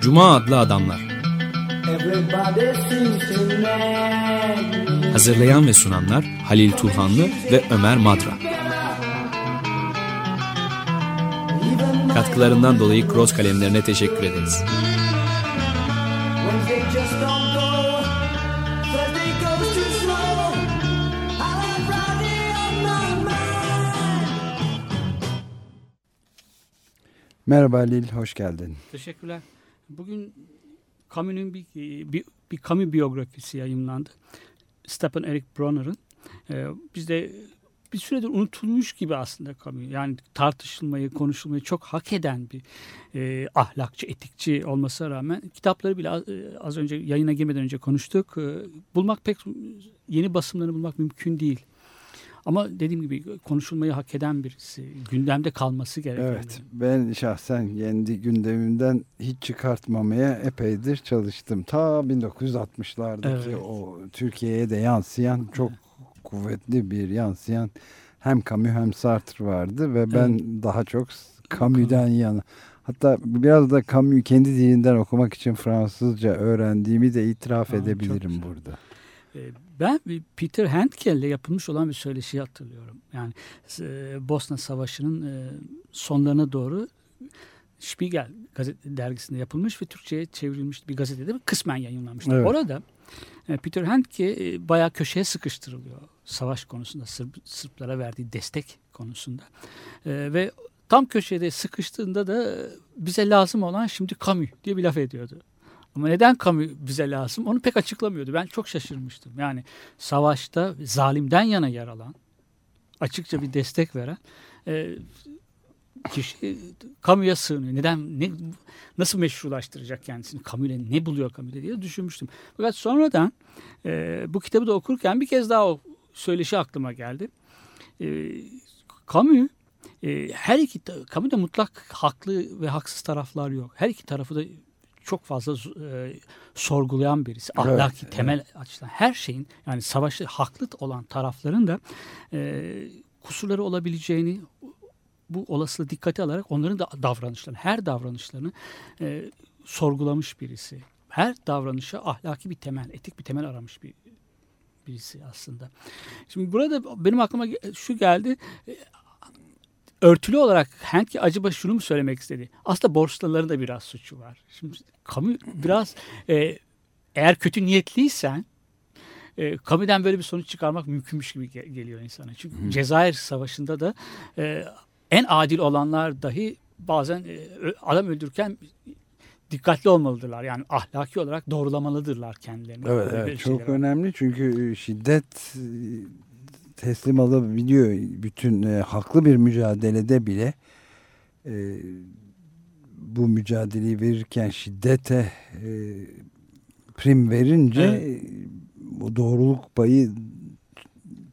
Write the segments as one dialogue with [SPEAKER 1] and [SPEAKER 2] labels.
[SPEAKER 1] Cuma adlı adamlar. Hazırlayan ve sunanlar Halil Turhanlı ve Ömer Madra. Katkılarından dolayı Cross kalemlerine teşekkür ederiz.
[SPEAKER 2] Wednesday just don't go.
[SPEAKER 3] Merhaba Lil, hoş geldin.
[SPEAKER 4] Teşekkürler. Bugün Camus'un bir, bir, bir Camus biyografisi yayınlandı. Stephen Eric Bronner'ın. Ee, bizde bir süredir unutulmuş gibi aslında Camus. Yani tartışılmayı, konuşulmayı çok hak eden bir e, ahlakçı, etikçi olmasına rağmen kitapları bile az, e, az önce yayına girmeden önce konuştuk. E, bulmak pek yeni basımlarını bulmak mümkün değil. Ama dediğim gibi konuşulmayı hak eden birisi. Gündemde kalması gereken.
[SPEAKER 3] Evet, ben şahsen kendi gündemimden hiç çıkartmamaya epeydir çalıştım. Ta 1960'lardaki
[SPEAKER 4] Evet.
[SPEAKER 3] o Türkiye'ye de yansıyan çok kuvvetli bir yansıyan hem Camus hem Sartre vardı ve ben daha çok Camus'dan yana. Hatta biraz da Camus kendi dilinden okumak için Fransızca öğrendiğimi de itiraf
[SPEAKER 4] Aa,
[SPEAKER 3] edebilirim burada.
[SPEAKER 4] Ben Peter Handke ile yapılmış olan bir söyleşiyi hatırlıyorum. Yani e, Bosna Savaşı'nın e, sonlarına doğru Spiegel gazete dergisinde yapılmış ve Türkçe'ye çevrilmiş bir gazetede kısmen yayınlanmıştı.
[SPEAKER 3] Evet.
[SPEAKER 4] Orada e, Peter Handke e, bayağı köşeye sıkıştırılıyor savaş konusunda Sırp, Sırplara verdiği destek konusunda E, ve tam köşede sıkıştığında da bize lazım olan şimdi Camus diye bir laf ediyordu. Ama neden Camus bize lazım onu pek açıklamıyordu. Ben çok şaşırmıştım. Yani savaşta zalimden yana yer alan, açıkça bir destek veren e, kişi Camus'a sığınıyor. Neden, ne, nasıl meşrulaştıracak kendisini? Camus'le ne buluyor Camus'le diye düşünmüştüm. Fakat sonradan e, bu kitabı da okurken bir kez daha o söyleşi aklıma geldi. E, Camus e, her iki Camus'da mutlak haklı ve haksız taraflar yok. Her iki tarafı da çok fazla e, sorgulayan birisi.
[SPEAKER 3] Evet,
[SPEAKER 4] Ahlaki
[SPEAKER 3] evet.
[SPEAKER 4] temel açıdan her şeyin yani savaşta haklı olan tarafların da e, kusurları olabileceğini bu olasılığı dikkate alarak onların da davranışlarını, her davranışlarını e, sorgulamış birisi. Her davranışa ahlaki bir temel, etik bir temel aramış bir birisi aslında. Şimdi burada benim aklıma şu geldi. E, Örtülü olarak Henke acaba şunu mu söylemek istedi? Aslında borçluların da biraz suçu var. Şimdi kamu biraz e, eğer kötü niyetliysen e, Camus'den böyle bir sonuç çıkarmak mümkünmüş gibi ge- geliyor insana. Çünkü Cezayir Savaşı'nda da e, en adil olanlar dahi bazen e, adam öldürürken dikkatli olmalıdırlar. Yani ahlaki olarak doğrulamalıdırlar kendilerini.
[SPEAKER 3] Evet, evet çok
[SPEAKER 4] şeyler
[SPEAKER 3] önemli çünkü şiddet e, teslim alabiliyor. Bütün e, haklı bir mücadelede bile e, bu mücadeleyi verirken şiddete e, prim verince
[SPEAKER 4] Evet.
[SPEAKER 3] e, bu doğruluk payı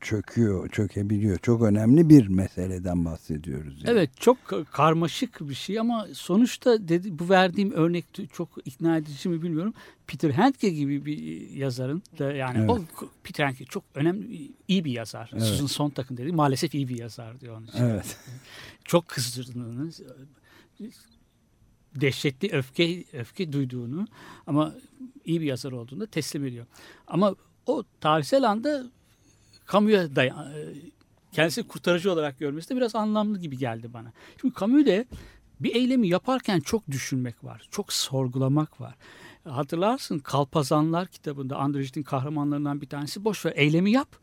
[SPEAKER 3] çöküyor, çökebiliyor. Çok önemli bir meseleden bahsediyoruz. yani.
[SPEAKER 4] Evet çok ka- karmaşık bir şey ama sonuçta dedi, bu verdiğim örnek çok ikna edici mi bilmiyorum. Peter Handke gibi bir yazarın da yani
[SPEAKER 3] Evet.
[SPEAKER 4] o Peter Handke çok önemli iyi bir yazar.
[SPEAKER 3] Evet.
[SPEAKER 4] Susan Sontag'ın dediği maalesef iyi bir yazar diyor onun için.
[SPEAKER 3] Evet.
[SPEAKER 4] Çok kızdırdığını dehşetli öfke öfke duyduğunu ama iyi bir yazar olduğunu teslim ediyor. Ama o tarihsel anda kamuya dayan, kendisi kurtarıcı olarak görmesi de biraz anlamlı gibi geldi bana. Çünkü Camus de bir eylemi yaparken çok düşünmek var, çok sorgulamak var. Hatırlarsın Kalpazanlar kitabında Andrejit'in kahramanlarından bir tanesi boş ver eylemi yap.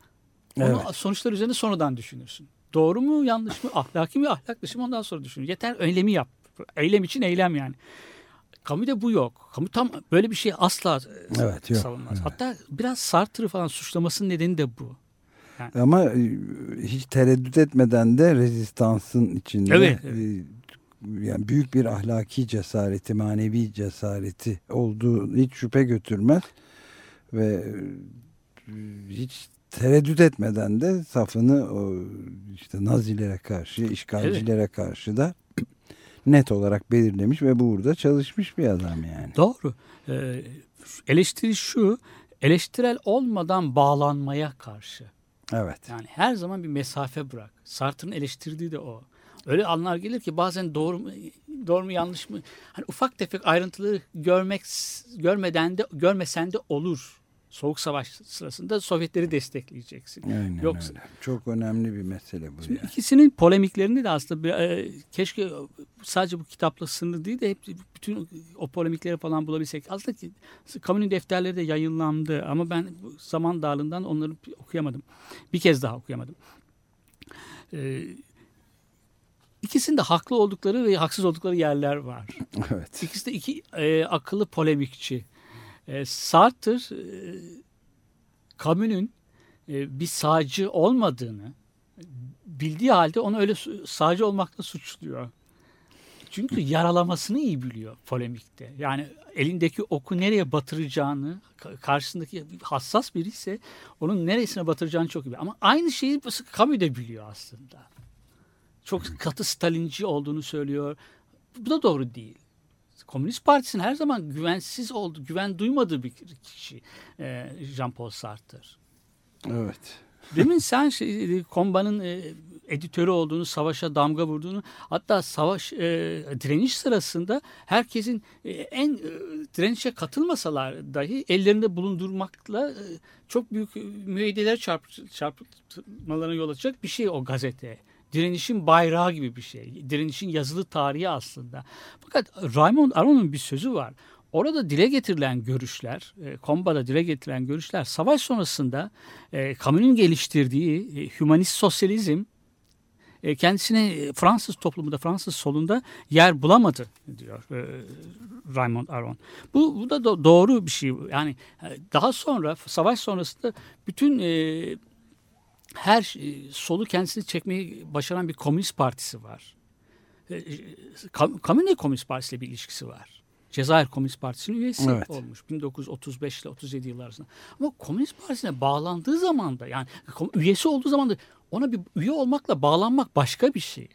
[SPEAKER 4] Onu
[SPEAKER 3] Evet.
[SPEAKER 4] sonuçlar üzerine sonradan düşünürsün. Doğru mu yanlış mı ahlaki mi ahlak dışı mı ondan sonra düşün. Yeter eylemi yap. Eylem için eylem yani. Camus'da bu yok. Camus tam böyle bir şey asla e,
[SPEAKER 3] Evet, yok.
[SPEAKER 4] savunmaz.
[SPEAKER 3] Evet.
[SPEAKER 4] Hatta biraz Sartre'ı falan suçlamasının nedeni de bu.
[SPEAKER 3] Ama e, hiç tereddüt etmeden de rezistansın içinde
[SPEAKER 4] Evet,
[SPEAKER 3] e, yani büyük bir ahlaki cesareti, manevi cesareti olduğu hiç şüphe götürmez ve e, hiç tereddüt etmeden de safını işte Nazilere karşı, işgalcilere karşı da net olarak belirlemiş ve burada çalışmış bir adam yani.
[SPEAKER 4] Doğru. Ee, eleştiri şu, eleştirel olmadan bağlanmaya karşı.
[SPEAKER 3] Evet.
[SPEAKER 4] Yani her zaman bir mesafe bırak. Sartre'ın eleştirdiği de o. Öyle anlar gelir ki bazen doğru doğru mu yanlış mı? Hani ufak tefek ayrıntıları görmek görmeden de görmesen de olur. Soğuk Savaş sırasında Sovyetleri destekleyeceksin.
[SPEAKER 3] Aynen
[SPEAKER 4] Yoksa-
[SPEAKER 3] öyle. Çok önemli bir mesele bu.
[SPEAKER 4] Şimdi
[SPEAKER 3] yani.
[SPEAKER 4] ikisinin polemiklerini de aslında bir, e, keşke sadece bu kitapla sınırlı değil de hep bütün o polemikleri falan bulabilsek. Aslında ki, Camus'un defterleri de yayınlandı ama ben bu zaman darlığından onları okuyamadım. Bir kez daha okuyamadım. E, ikisinde haklı oldukları ve haksız oldukları yerler var.
[SPEAKER 3] Evet.
[SPEAKER 4] İkisi de iki e, akıllı polemikçi. E, Sartre e, Camus'un e, bir sağcı olmadığını bildiği halde onu öyle sağcı olmakla suçluyor. Çünkü yaralamasını iyi biliyor polemikte. Yani elindeki oku nereye batıracağını, ka- karşısındaki hassas biri ise onun neresine batıracağını çok iyi biliyor. Ama aynı şeyi Camus de biliyor aslında. Çok katı Stalinci olduğunu söylüyor. Bu da doğru değil. Komünist Partisi'nin her zaman güvensiz oldu, güven duymadığı bir kişi e, Jean-Paul Sartre.
[SPEAKER 3] Evet.
[SPEAKER 4] Demin sen şey, Komba'nın e, editörü olduğunu, savaşa damga vurduğunu, hatta savaş e, direniş sırasında herkesin e, en e, direnişe katılmasalar dahi ellerinde bulundurmakla e, çok büyük e, müeyyideler çarp, çarpmalarına yol açacak bir şey o gazete. Direnişin bayrağı gibi bir şey. Direnişin yazılı tarihi aslında. Fakat Raymond Aron'un bir sözü var. Orada dile getirilen görüşler, e, Komba'da dile getirilen görüşler savaş sonrasında e, Camus'un geliştirdiği e, hümanist sosyalizm e, kendisine Fransız toplumunda, Fransız solunda yer bulamadı diyor e, Raymond Aron. Bu, bu da do- doğru bir şey. Yani e, daha sonra savaş sonrasında bütün her e, solu kendisini çekmeyi başaran bir komünist partisi var. E, e, ne komünist partisiyle bir ilişkisi var? Cezayir Komünist Partisi'nin üyesi
[SPEAKER 3] Evet.
[SPEAKER 4] olmuş 1935 ile 37 yıllar arasında. Ama Komünist Partisi'ne bağlandığı zaman da yani üyesi olduğu zaman da ona bir üye olmakla bağlanmak başka bir şey.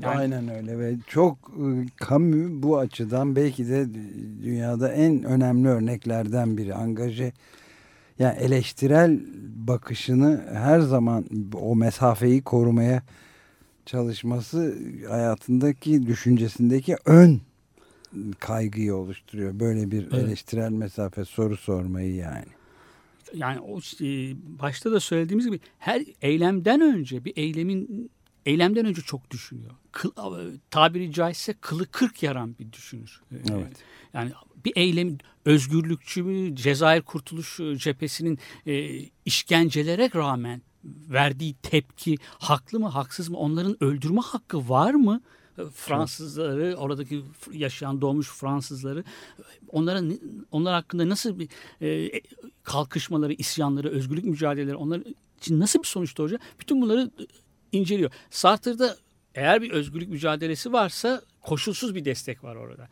[SPEAKER 4] Yani-
[SPEAKER 3] Aynen öyle ve çok e, Camus bu açıdan belki de dünyada en önemli örneklerden biri. Angaje yani eleştirel bakışını her zaman o mesafeyi korumaya çalışması hayatındaki düşüncesindeki ön kaygıyı oluşturuyor. Böyle bir
[SPEAKER 4] Evet.
[SPEAKER 3] eleştirel mesafe soru sormayı yani.
[SPEAKER 4] Yani o başta da söylediğimiz gibi her eylemden önce bir eylemin eylemden önce çok düşünüyor. Kıl, tabiri caizse kılı kırk yaran bir düşünür. E,
[SPEAKER 3] Evet.
[SPEAKER 4] Yani bir eylem özgürlükçü mü Cezayir Kurtuluş Cephesi'nin e, işkencelere rağmen verdiği tepki haklı mı haksız mı onların öldürme hakkı var mı? Fransızları oradaki yaşayan doğmuş Fransızları onlara onlar hakkında nasıl bir e, kalkışmaları, isyanları, özgürlük mücadeleleri onlar için nasıl bir sonuç doğacak? Bütün bunları inceliyor. Sartre'da eğer bir özgürlük mücadelesi varsa koşulsuz bir destek var orada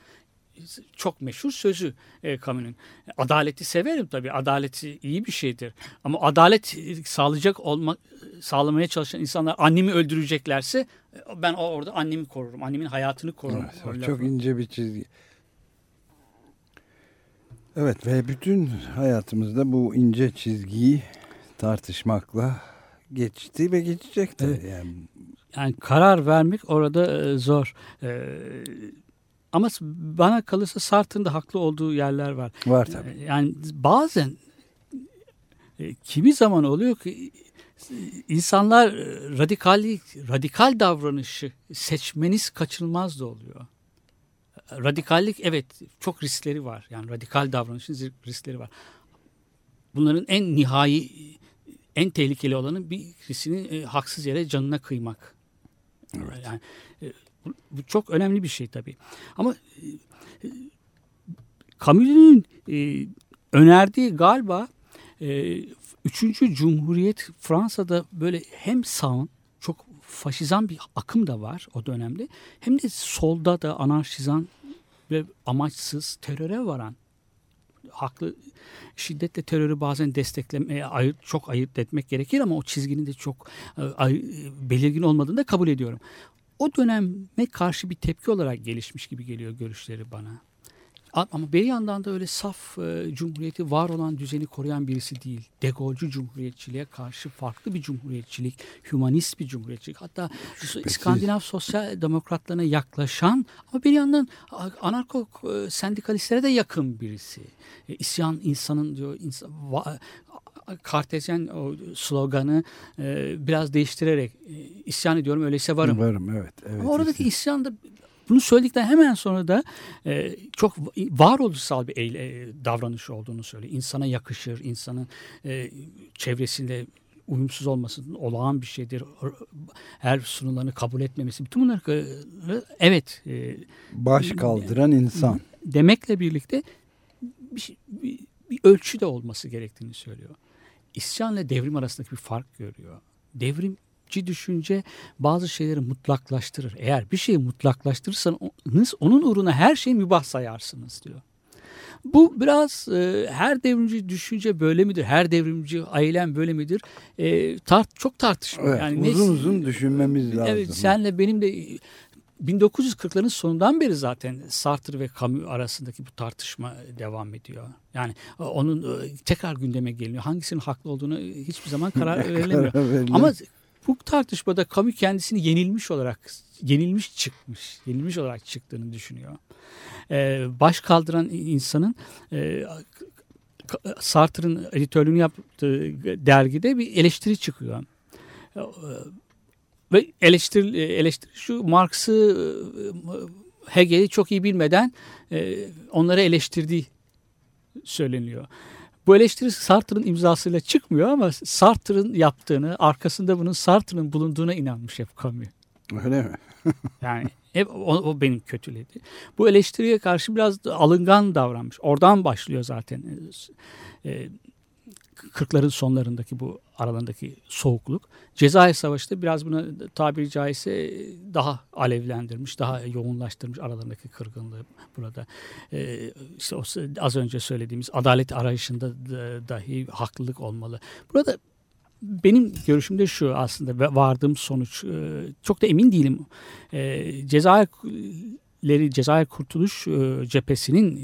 [SPEAKER 4] çok meşhur sözü e, Camus'un. Adaleti severim tabii. Adaleti iyi bir şeydir. Ama adalet sağlayacak olmak sağlamaya çalışan insanlar annemi öldüreceklerse e, ben orada annemi korurum. Annemin hayatını korurum.
[SPEAKER 3] Evet,
[SPEAKER 4] o lafı.
[SPEAKER 3] çok ince bir çizgi. Evet ve bütün hayatımızda bu ince çizgiyi tartışmakla geçti ve geçecek de.
[SPEAKER 4] Evet.
[SPEAKER 3] Yani
[SPEAKER 4] Yani karar vermek orada e, zor. E, ama bana kalırsa Sartre'ın da haklı olduğu yerler var.
[SPEAKER 3] var tabii.
[SPEAKER 4] Yani bazen e, kimi zaman oluyor ki e, insanlar e, radikallik, radikal davranışı seçmeniz kaçınılmaz da oluyor. Radikallik evet çok riskleri var. Yani radikal davranışın riskleri var. Bunların en nihai, en tehlikeli olanı birisini e, haksız yere canına kıymak. Yani e, bu, çok önemli bir şey tabii. Ama e, e, Camus'un e, önerdiği galiba e, 3. Cumhuriyet Fransa'da böyle hem sağın çok faşizan bir akım da var o dönemde hem de solda da anarşizan ve amaçsız teröre varan haklı şiddetle terörü bazen desteklemeye ayırt, çok ayırt etmek gerekir ama o çizginin de çok e, ay- belirgin olmadığını da kabul ediyorum. O döneme karşı bir tepki olarak gelişmiş gibi geliyor görüşleri bana. Ama bir yandan da öyle saf e, cumhuriyeti var olan düzeni koruyan birisi değil. Degolcu cumhuriyetçiliğe karşı farklı bir cumhuriyetçilik, hümanist bir cumhuriyetçilik. Hatta İskandinav sosyal demokratlarına yaklaşan ama bir yandan anarko e, sendikalistlere de yakın birisi. E, isyan insanın diyor insan, va- Kartezyen o sloganı e, biraz değiştirerek e, isyan ediyorum öyleyse varım.
[SPEAKER 3] Varım evet. evet
[SPEAKER 4] Ama oradaki isyan da bunu söyledikten hemen sonra da e, çok varoluşsal bir eyle, e, davranış olduğunu söylüyor. İnsana yakışır, insanın e, çevresinde uyumsuz olması olağan bir şeydir. Her sunulanı kabul etmemesi. Bütün bunları e, evet e,
[SPEAKER 3] Baş kaldıran insan.
[SPEAKER 4] demekle birlikte bir, şey- bir, bir ölçü de olması gerektiğini söylüyor. İsyanla devrim arasındaki bir fark görüyor. Devrimci düşünce bazı şeyleri mutlaklaştırır. Eğer bir şeyi mutlaklaştırırsanız onun uğruna her şeyi mübah sayarsınız diyor. Bu biraz e, her devrimci düşünce böyle midir? Her devrimci eylem böyle midir? E, tart çok tartışma.
[SPEAKER 3] Evet,
[SPEAKER 4] yani
[SPEAKER 3] uzun
[SPEAKER 4] ne-
[SPEAKER 3] uzun düşünmemiz lazım.
[SPEAKER 4] Evet, senle benim de 1940'ların sonundan beri zaten Sartre ve Camus arasındaki bu tartışma devam ediyor. Yani e, onun e, tekrar gündeme geliyor. Hangisinin haklı olduğunu hiçbir zaman karar verilemiyor. Ama bu tartışmada Camus kendisini yenilmiş olarak yenilmiş çıkmış, yenilmiş olarak çıktığını düşünüyor. Ee, baş kaldıran insanın e, Sartre'ın editörlüğünü yaptığı dergide bir eleştiri çıkıyor. Ve eleştiri, eleştiri şu Marx'ı e, Hegel'i çok iyi bilmeden e, onları eleştirdiği söyleniyor. Bu eleştiri Sartre'ın imzasıyla çıkmıyor ama Sartre'ın yaptığını, arkasında bunun Sartre'ın bulunduğuna inanmış hep Camus.
[SPEAKER 3] Öyle mi?
[SPEAKER 4] Yani hep o, o benim kötüledi. Bu eleştiriye karşı biraz alıngan davranmış. Oradan başlıyor zaten. E, 40'ların sonlarındaki bu aralarındaki soğukluk. Cezayir Savaşı da biraz buna tabiri caizse daha alevlendirmiş, daha yoğunlaştırmış aralarındaki kırgınlığı burada. Ee, işte o az önce söylediğimiz adalet arayışında da- dahi haklılık olmalı. Burada benim görüşümde şu aslında vardığım sonuç e, çok da emin değilim. E, Cezayirleri Cezayir Kurtuluş e, Cephesi'nin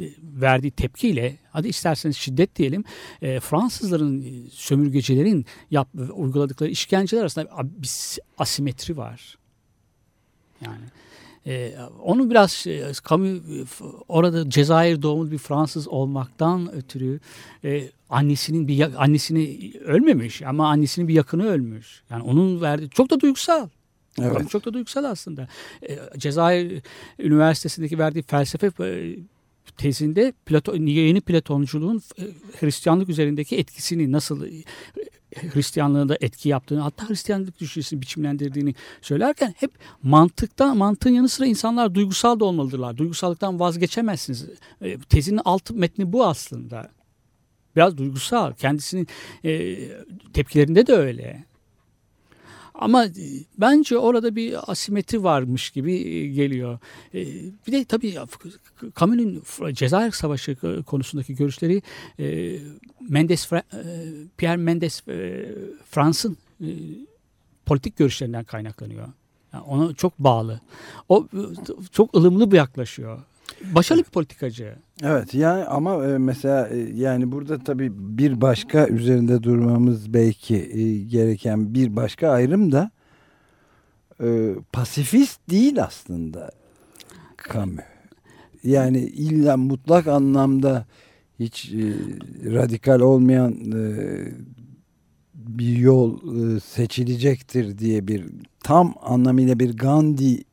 [SPEAKER 4] e, verdiği tepkiyle hadi isterseniz şiddet diyelim e, Fransızların sömürgecilerin yap, uyguladıkları işkenceler arasında bir asimetri var. Yani e, onu biraz e, orada Cezayir doğumlu bir Fransız olmaktan ötürü e, annesinin bir annesini ölmemiş ama annesinin bir yakını ölmüş. Yani onun verdiği çok da duygusal.
[SPEAKER 3] Evet.
[SPEAKER 4] Camus Çok da duygusal aslında. E, Cezayir Üniversitesi'ndeki verdiği felsefe tezinde Plato, yeni Platonculuğun Hristiyanlık üzerindeki etkisini nasıl e, Hristiyanlığında etki yaptığını hatta Hristiyanlık düşüncesini biçimlendirdiğini söylerken hep mantıktan mantığın yanı sıra insanlar duygusal da olmalıdırlar. Duygusallıktan vazgeçemezsiniz. Tezinin alt metni bu aslında. Biraz duygusal. Kendisinin tepkilerinde de öyle. Ama e, bence orada bir asimetri varmış gibi e, geliyor. E, Bir de tabii Camus'un Cezayir Savaşı konusundaki görüşleri Mendes, Pierre Mendes Frans'ın politik görüşlerinden kaynaklanıyor. Yani ona çok bağlı. O çok ılımlı bir yaklaşıyor. Başarılı bir politikacı.
[SPEAKER 3] Evet yani ama e, mesela e, yani burada tabii bir başka üzerinde durmamız belki e, gereken bir başka ayrım da pasifist değil aslında Camus. Yani illa mutlak anlamda hiç radikal olmayan bir yol seçilecektir diye bir tam anlamıyla bir Gandhi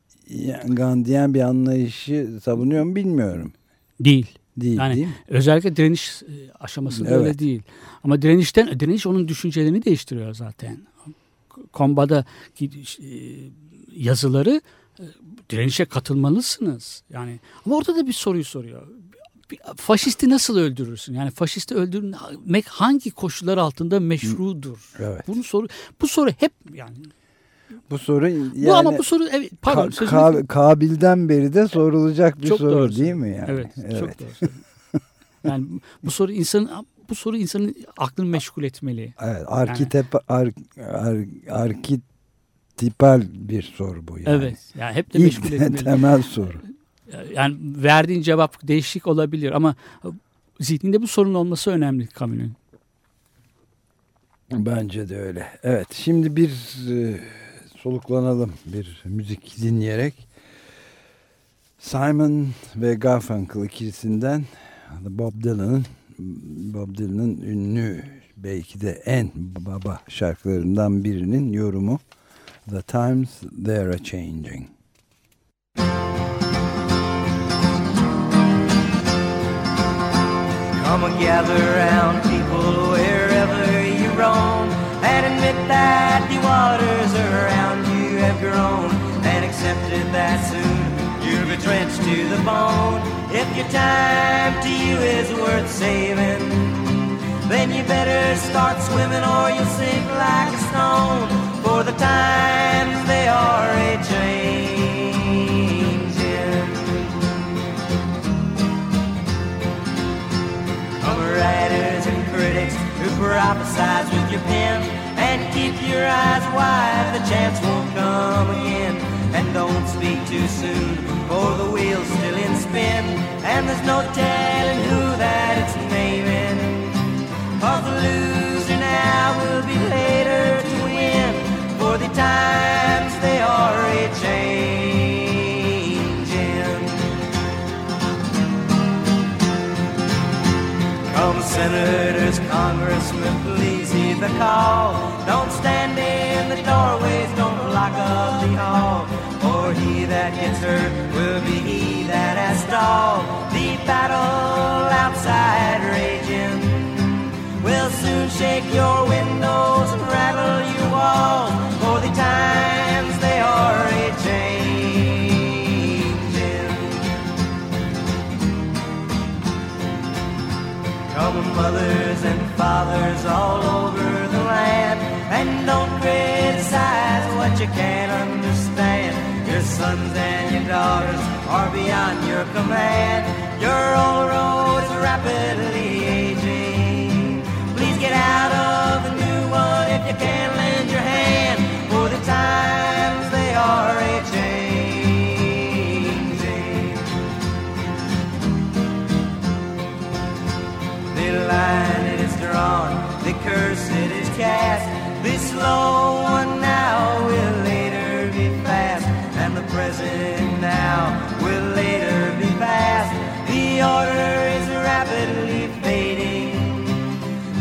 [SPEAKER 3] Gandhiyen bir anlayışı savunuyor mu bilmiyorum.
[SPEAKER 4] Değil.
[SPEAKER 3] Değil
[SPEAKER 4] Yani
[SPEAKER 3] değil mi?
[SPEAKER 4] Özellikle direniş e, aşamasında
[SPEAKER 3] Evet.
[SPEAKER 4] öyle değil. Ama direnişten direniş onun düşüncelerini değiştiriyor zaten. Komba'da yazıları e, direnişe katılmalısınız. Yani ama orada da bir soruyu soruyor. Faşisti nasıl öldürürsün? Yani faşisti öldürmek hangi koşullar altında meşrudur?
[SPEAKER 3] Evet.
[SPEAKER 4] Bunu soru bu soru hep yani
[SPEAKER 3] Bu soru yani
[SPEAKER 4] bu ama bu soru evet pardon
[SPEAKER 3] Ka- Ka- Kabil'den beri de sorulacak bir
[SPEAKER 4] Çok
[SPEAKER 3] soru
[SPEAKER 4] doğru
[SPEAKER 3] değil mi yani?
[SPEAKER 4] Evet, çok doğru. yani bu soru insanın bu soru insanın aklını meşgul etmeli.
[SPEAKER 3] Evet, arkitep ar, ar, arkitipal bir soru bu yani.
[SPEAKER 4] Evet. Yani hep de
[SPEAKER 3] İlk
[SPEAKER 4] meşgul etmeli.
[SPEAKER 3] temel soru.
[SPEAKER 4] Yani verdiğin cevap değişik olabilir ama zihninde bu sorun olması önemli Camus'un.
[SPEAKER 3] Bence de öyle. Evet şimdi bir e, soluklanalım bir müzik dinleyerek. Simon ve Garfunkel ikilisinden Bob Dylan'ın Bob Dylan'ın ünlü belki de en baba şarkılarından birinin yorumu The Times They're a Changing.
[SPEAKER 2] Come and gather round people wherever you roam and admit that the waters around you have grown and accepted that soon you'll be drenched to the bone. If your time to you is worth saving, then you better start swimming or you'll sink like a stone. For the times they are a changing. Come writers and critics who prophesize with your pen and keep your eyes wide, the chance won't come again. And don't speak too soon, for the wheel's still in spin, and there's no telling who that it's naming. Cause the loser now will be later to win, for the times they are a changing. Come senators, congressmen, the call. Don't stand in the doorways, don't block up the hall. For he that gets hurt will be he that has stalled. The battle outside raging will soon shake your windows and rattle your walls. For the times they are a changing. Come mothers and fathers all over And don't criticize what you can't understand. Your sons and your daughters are beyond your command. Your old road is rapidly slow one now will later be fast, and the present now will later be past. The order is rapidly fading.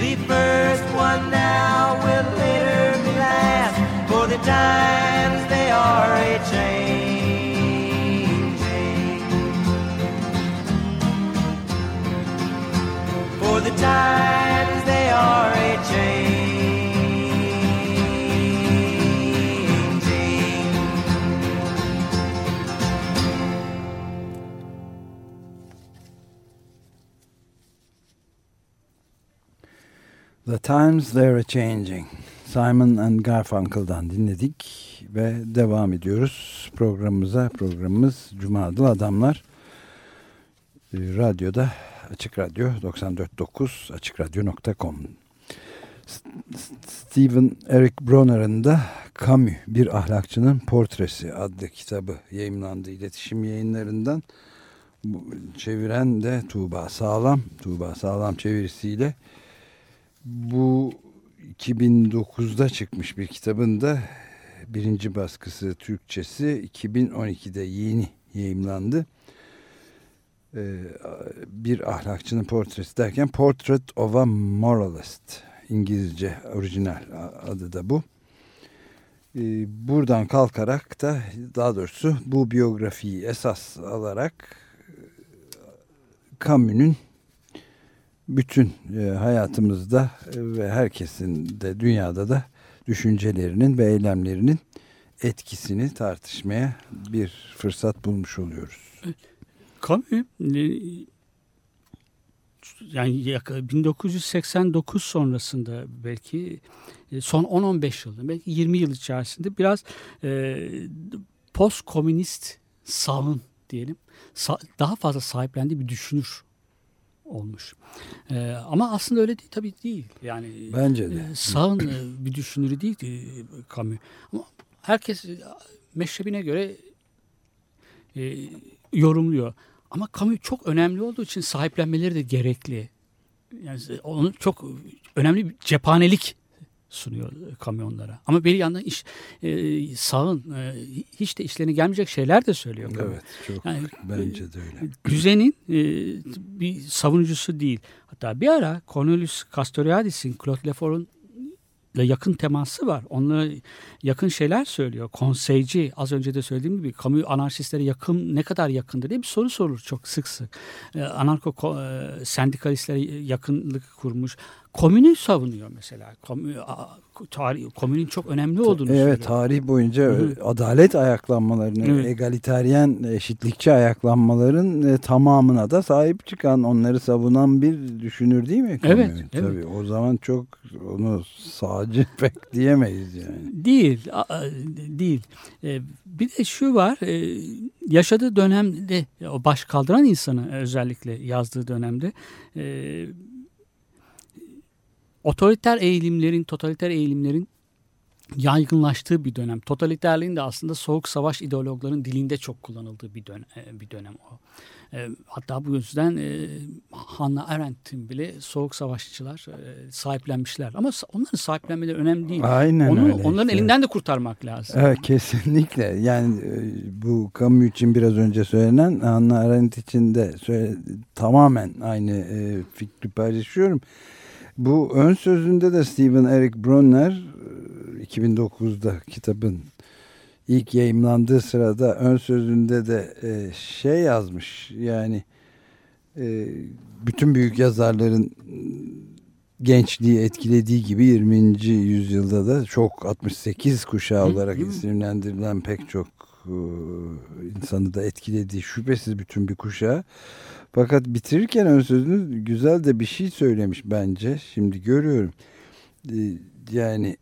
[SPEAKER 2] The first one now will later be last, for the times they are a changing. For the times they are a changing.
[SPEAKER 3] The Times They're Changing. Simon and Garfunkel'dan dinledik ve devam ediyoruz programımıza. Programımız Cuma Adlı Adamlar. Ee, Radyoda Açık Radyo 94.9 AçıkRadyo.com Stephen Eric Bronner'ın da Camus Bir Ahlakçının Portresi adlı kitabı yayımlandı iletişim yayınlarından. Çeviren de Tuğba Sağlam. Tuğba Sağlam çevirisiyle bu 2009'da çıkmış bir kitabın da birinci baskısı Türkçesi 2012'de yeni yayımlandı. Ee, bir ahlakçının portresi derken Portrait of a Moralist İngilizce orijinal adı da bu. Ee, buradan kalkarak da daha doğrusu bu biyografiyi esas alarak Camus'un bütün e, hayatımızda e, ve herkesin de dünyada da düşüncelerinin ve eylemlerinin etkisini tartışmaya bir fırsat bulmuş oluyoruz.
[SPEAKER 4] Camus e, yani yak- 1989 sonrasında belki son 10-15 yılda belki 20 yıl içerisinde biraz e, post komünist sağın diyelim daha fazla sahiplendiği bir düşünür olmuş. E, ama aslında öyle değil tabii değil. Yani
[SPEAKER 3] Bence de.
[SPEAKER 4] e, sağın e, bir düşünürü değil e, Camus. Ama herkes e, meşrebine göre e, yorumluyor. Ama kamu çok önemli olduğu için sahiplenmeleri de gerekli. Yani onu çok önemli bir cephanelik sunuyor kamyonlara. Ama bir yandan iş e, sağın e, hiç de işlerine gelmeyecek şeyler de söylüyor. Kamu.
[SPEAKER 3] Evet çok
[SPEAKER 4] Yani,
[SPEAKER 3] bence de öyle.
[SPEAKER 4] Düzenin e, bir savunucusu değil. Hatta bir ara Cornelius Castoriadis'in Claude Lefort'un ile yakın teması var. Onunla yakın şeyler söylüyor. Konseyci az önce de söylediğim gibi kamu anarşistlere yakın ne kadar yakındır diye bir soru sorulur çok sık sık. Anarko e, sendikalistlere yakınlık kurmuş. Komünü savunuyor mesela. Tarih, komünün çok önemli olduğunu
[SPEAKER 3] Evet
[SPEAKER 4] söylüyor.
[SPEAKER 3] tarih boyunca
[SPEAKER 4] Hı
[SPEAKER 3] adalet ayaklanmalarını,
[SPEAKER 4] Evet.
[SPEAKER 3] egaliteryen, eşitlikçi ayaklanmaların e, tamamına da sahip çıkan, onları savunan bir düşünür değil mi?
[SPEAKER 4] Evet,
[SPEAKER 3] Camus?
[SPEAKER 4] evet.
[SPEAKER 3] Tabii o zaman çok onu sağcı pek diyemeyiz yani.
[SPEAKER 4] Değil, değil. E, bir de şu var, e, yaşadığı dönemde, o baş kaldıran insanı özellikle yazdığı dönemde otoriter eğilimlerin, totaliter eğilimlerin yaygınlaştığı bir dönem. Totaliterliğin de aslında soğuk savaş ideologların dilinde çok kullanıldığı bir dönem, bir dönem o. E, hatta bu yüzden e, Hannah Arendt'in bile soğuk savaşçılar e, sahiplenmişler. Ama onların sahiplenmeleri önemli değil.
[SPEAKER 3] Aynen
[SPEAKER 4] Onu,
[SPEAKER 3] öyle.
[SPEAKER 4] onların
[SPEAKER 3] işte.
[SPEAKER 4] elinden de kurtarmak lazım.
[SPEAKER 3] Evet kesinlikle. Yani e, bu kamu için biraz önce söylenen Hannah Arendt için de söyle, tamamen aynı e, fikri paylaşıyorum. Bu ön sözünde de Stephen Eric Bronner e, 2009'da kitabın ilk yayımlandığı sırada ön sözünde de e, şey yazmış. Yani e, bütün büyük yazarların gençliği etkilediği gibi 20. yüzyılda da çok 68 kuşağı olarak isimlendirilen pek çok e, insanı da etkilediği şüphesiz bütün bir kuşağı. Fakat bitirirken ön sözünü güzel de bir şey söylemiş bence. Şimdi görüyorum. E, Yani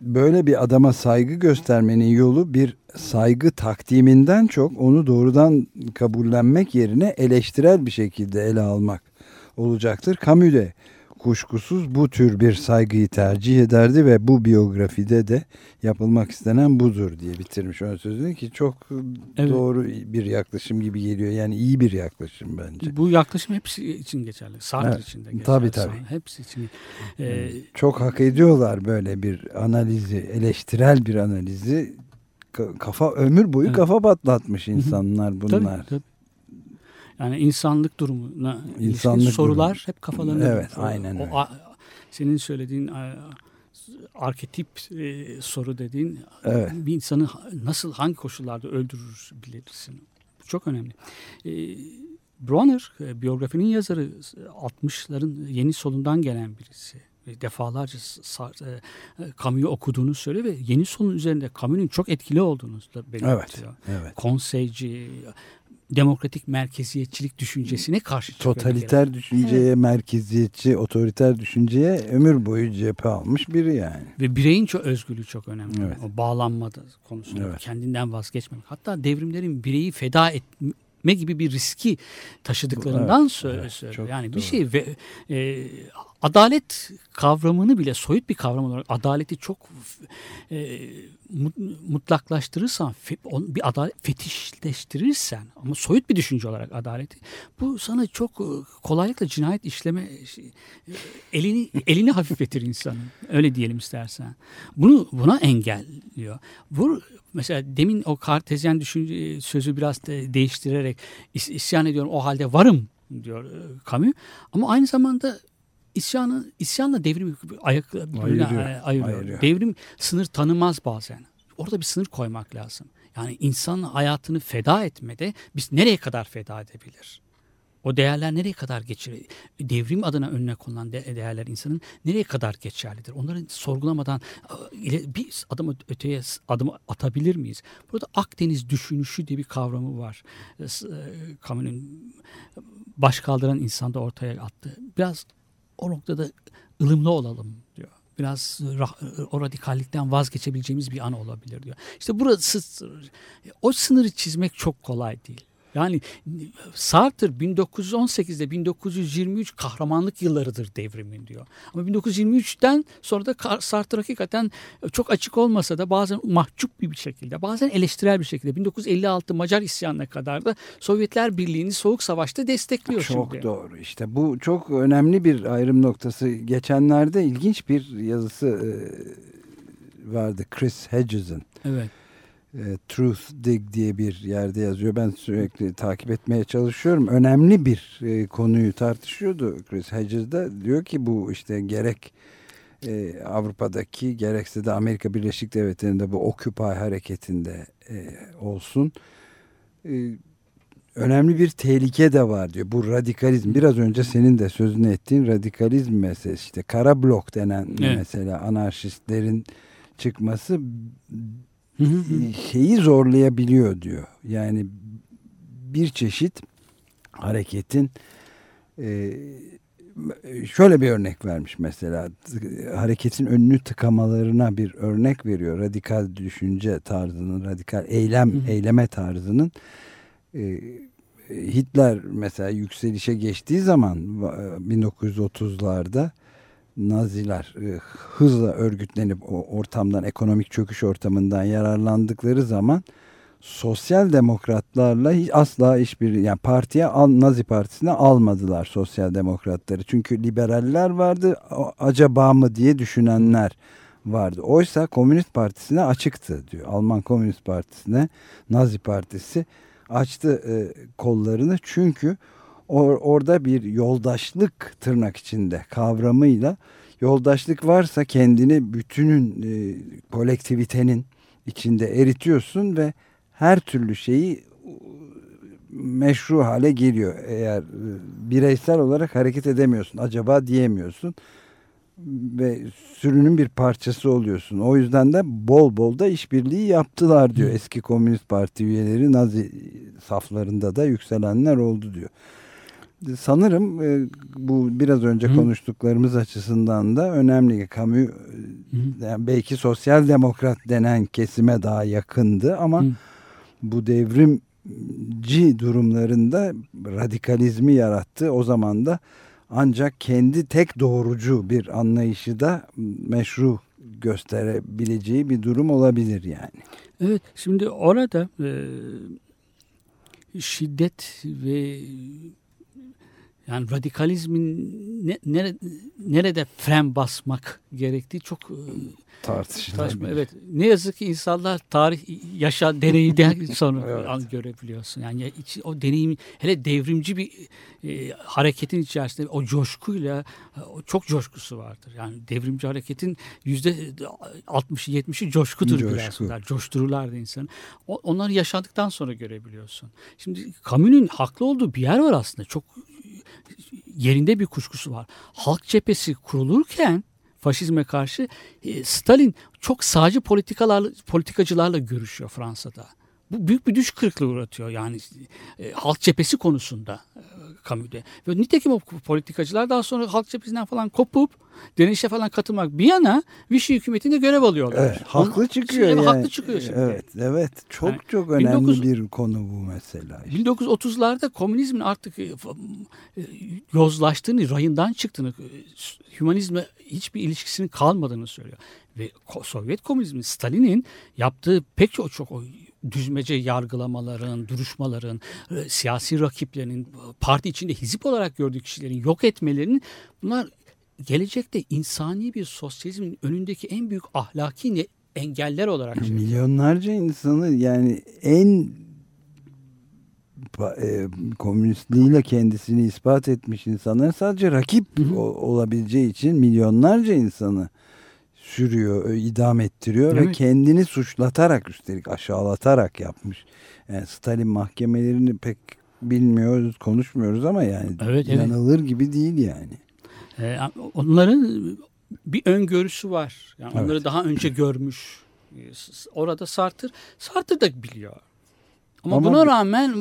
[SPEAKER 3] böyle bir adama saygı göstermenin yolu bir saygı takdiminden çok onu doğrudan kabullenmek yerine eleştirel bir şekilde ele almak olacaktır. Camus de kuşkusuz bu tür bir saygıyı tercih ederdi ve bu biyografide de yapılmak istenen budur diye bitirmiş ön sözünü ki çok
[SPEAKER 4] Evet.
[SPEAKER 3] doğru bir yaklaşım gibi geliyor. Yani iyi bir yaklaşım bence.
[SPEAKER 4] Bu yaklaşım hepsi için geçerli. Sartre
[SPEAKER 3] Evet,
[SPEAKER 4] için de geçerli.
[SPEAKER 3] tabii, tabii.
[SPEAKER 4] Sartre- Hepsi için. Ee,
[SPEAKER 3] Çok hak ediyorlar böyle bir analizi, eleştirel bir analizi. Ka- Kafa ömür boyu
[SPEAKER 4] Evet.
[SPEAKER 3] kafa patlatmış insanlar
[SPEAKER 4] tabii,
[SPEAKER 3] bunlar.
[SPEAKER 4] tabii. Yani insanlık durumuna
[SPEAKER 3] İnsanlık
[SPEAKER 4] sorular
[SPEAKER 3] durumu.
[SPEAKER 4] hep kafalarında.
[SPEAKER 3] Evet,
[SPEAKER 4] O-
[SPEAKER 3] aynen
[SPEAKER 4] o
[SPEAKER 3] öyle.
[SPEAKER 4] senin söylediğin arketip e, soru dediğin
[SPEAKER 3] Evet.
[SPEAKER 4] bir insanı nasıl hangi koşullarda öldürür bilirsin. Bu çok önemli. E, Bronner e, biyografinin yazarı 60'ların yeni solundan gelen birisi. Defalarca sa- e, e, Camus'u okuduğunu söylüyor ve yeni solun üzerinde Camus'un çok etkili olduğunu da belirtiyor.
[SPEAKER 3] Evet.
[SPEAKER 4] Konseyci, demokratik merkeziyetçilik düşüncesine karşı çıkıyor.
[SPEAKER 3] Totaliter düşünceye, merkeziyetçi, otoriter düşünceye ömür boyu cephe almış biri yani.
[SPEAKER 4] Ve bireyin çok özgürlüğü çok önemli.
[SPEAKER 3] Evet.
[SPEAKER 4] O bağlanma da konusunda
[SPEAKER 3] Evet.
[SPEAKER 4] kendinden vazgeçmemek. Hatta devrimlerin bireyi feda etme gibi bir riski taşıdıklarından
[SPEAKER 3] Evet,
[SPEAKER 4] söyle
[SPEAKER 3] evet,
[SPEAKER 4] Yani
[SPEAKER 3] doğru.
[SPEAKER 4] bir şey ve e, adalet kavramını bile soyut bir kavram olarak adaleti çok e, mut- mutlaklaştırırsan fe- on- bir adalet fetişleştirirsen ama soyut bir düşünce olarak adaleti bu sana çok e, kolaylıkla cinayet işleme şey, e, elini elini hafifletir insanın. Öyle diyelim istersen. Bunu buna engelliyor. Bu mesela demin o kartezyen düşünce sözü biraz de değiştirerek is- isyan ediyorum o halde varım diyor e, Camus. Ama aynı zamanda isyanı isyanla devrimi ayak
[SPEAKER 3] Ayırıyor,
[SPEAKER 4] ayırıyor. Devrim sınır tanımaz bazen. Orada bir sınır koymak lazım. Yani insan hayatını feda etmede biz nereye kadar feda edebilir? O değerler nereye kadar geçer? Devrim adına önüne konulan de- değerler insanın nereye kadar geçerlidir? Onları sorgulamadan ile- bir adım öteye s- adım atabilir miyiz? Burada Akdeniz düşünüşü diye bir kavramı var. S- e, Camus'un baş kaldıran insanda ortaya attı. Biraz o noktada ılımlı olalım diyor. Biraz ra- o radikallikten vazgeçebileceğimiz bir an olabilir diyor. İşte burası o sınırı çizmek çok kolay değil. Yani Sartre 1918'de 1923 kahramanlık yıllarıdır devrimin diyor. Ama 1923'ten sonra da Sartre hakikaten çok açık olmasa da bazen mahcup bir şekilde bazen eleştirel bir şekilde 1956 Macar isyanına kadar da Sovyetler Birliği'ni Soğuk Savaş'ta destekliyor
[SPEAKER 3] çok
[SPEAKER 4] şimdi.
[SPEAKER 3] Çok doğru işte bu çok önemli bir ayrım noktası. Geçenlerde ilginç bir yazısı e, vardı Chris Hedges'in.
[SPEAKER 4] Evet.
[SPEAKER 3] E, Truth Dig diye bir yerde yazıyor. Ben sürekli takip etmeye çalışıyorum. Önemli bir e, konuyu tartışıyordu Chris Hedges de. Diyor ki bu işte gerek e, Avrupa'daki gerekse de Amerika Birleşik Devletleri'nde bu Occupy hareketinde e, olsun. E, önemli bir tehlike de var diyor. Bu radikalizm. Biraz önce senin de sözünü ettiğin radikalizm meselesi. işte kara blok denen evet. mesela anarşistlerin çıkması şeyi zorlayabiliyor diyor. Yani bir çeşit hareketin e, şöyle bir örnek vermiş mesela hareketin önünü tıkamalarına bir örnek veriyor. Radikal düşünce tarzının, radikal eylem hı hı. eyleme tarzının e, Hitler mesela yükselişe geçtiği zaman 1930'larda Naziler e, hızla örgütlenip o ortamdan ekonomik çöküş ortamından yararlandıkları zaman sosyal demokratlarla hiç asla hiçbir yani partiye al, Nazi partisine almadılar sosyal demokratları. Çünkü liberaller vardı acaba mı diye düşünenler vardı. Oysa Komünist Partisi'ne açıktı diyor. Alman Komünist Partisi'ne Nazi Partisi açtı e, kollarını çünkü or, orada bir yoldaşlık tırnak içinde kavramıyla yoldaşlık varsa kendini bütünün e, kolektivitenin içinde eritiyorsun ve her türlü şeyi meşru hale geliyor. Eğer e, bireysel olarak hareket edemiyorsun, acaba diyemiyorsun ve sürünün bir parçası oluyorsun. O yüzden de bol bol da işbirliği yaptılar diyor. Eski Komünist Parti üyeleri Nazi saflarında da yükselenler oldu diyor. Sanırım e, bu biraz önce Hı. konuştuklarımız açısından da önemli. Kamu yani belki sosyal demokrat denen kesime daha yakındı ama Hı. bu devrimci durumlarında radikalizmi yarattı. O zaman da ancak kendi tek doğrucu bir anlayışı da meşru gösterebileceği bir durum olabilir yani.
[SPEAKER 4] Evet şimdi orada e, şiddet ve yani radikalizmin ne, nere, nerede fren basmak gerektiği çok e,
[SPEAKER 3] tartışılır.
[SPEAKER 4] Evet. Ne yazık ki insanlar tarih yaşa deneyden sonra evet. görebiliyorsun. Yani o deneyim hele devrimci bir e, hareketin içerisinde o coşkuyla e, o çok coşkusu vardır. Yani devrimci hareketin yüzde 60'ı 70'i coşkudur Coşku. biliyorsunlar. Coştururlardı insanı. O, onları yaşadıktan sonra görebiliyorsun. Şimdi Camus'un haklı olduğu bir yer var aslında. Çok yerinde bir kuşkusu var. Halk cephesi kurulurken faşizme karşı e, Stalin çok sağcı politikalar politikacılarla görüşüyor Fransa'da. Bu büyük bir düş kırıklığı uğratıyor yani e, halk cephesi konusunda Camus'de. Ve nitekim o politikacılar daha sonra halk cephesinden falan kopup direnişe falan katılmak bir yana Vichy hükümetinde görev alıyorlar.
[SPEAKER 3] Evet, haklı çıkıyor
[SPEAKER 4] şimdi,
[SPEAKER 3] yani.
[SPEAKER 4] Haklı çıkıyor şimdi.
[SPEAKER 3] Evet, evet. Çok yani, çok önemli 19, bir konu bu mesela.
[SPEAKER 4] Işte. 1930'larda komünizmin artık e, e, yozlaştığını, rayından çıktığını, e, hümanizme hiçbir ilişkisinin kalmadığını söylüyor. Ve Sovyet komünizmin Stalin'in yaptığı pek çok çok düzmece yargılamaların, duruşmaların, siyasi rakiplerinin, parti içinde hizip olarak gördüğü kişilerin yok etmelerinin bunlar gelecekte insani bir sosyalizmin önündeki en büyük ahlaki engeller olarak.
[SPEAKER 3] Milyonlarca insanı yani en e, komünistliğiyle kendisini ispat etmiş insanlar sadece rakip hı hı. olabileceği için milyonlarca insanı sürüyor, idam ettiriyor evet. ve kendini suçlatarak üstelik aşağılatarak yapmış. Yani Stalin mahkemelerini pek bilmiyoruz, konuşmuyoruz ama yani evet, inanılır evet. gibi değil yani.
[SPEAKER 4] Ee, onların bir öngörüsü var. Yani evet. onları daha önce görmüş. Orada Sartre, Sartre da biliyor. Ama, Ama buna rağmen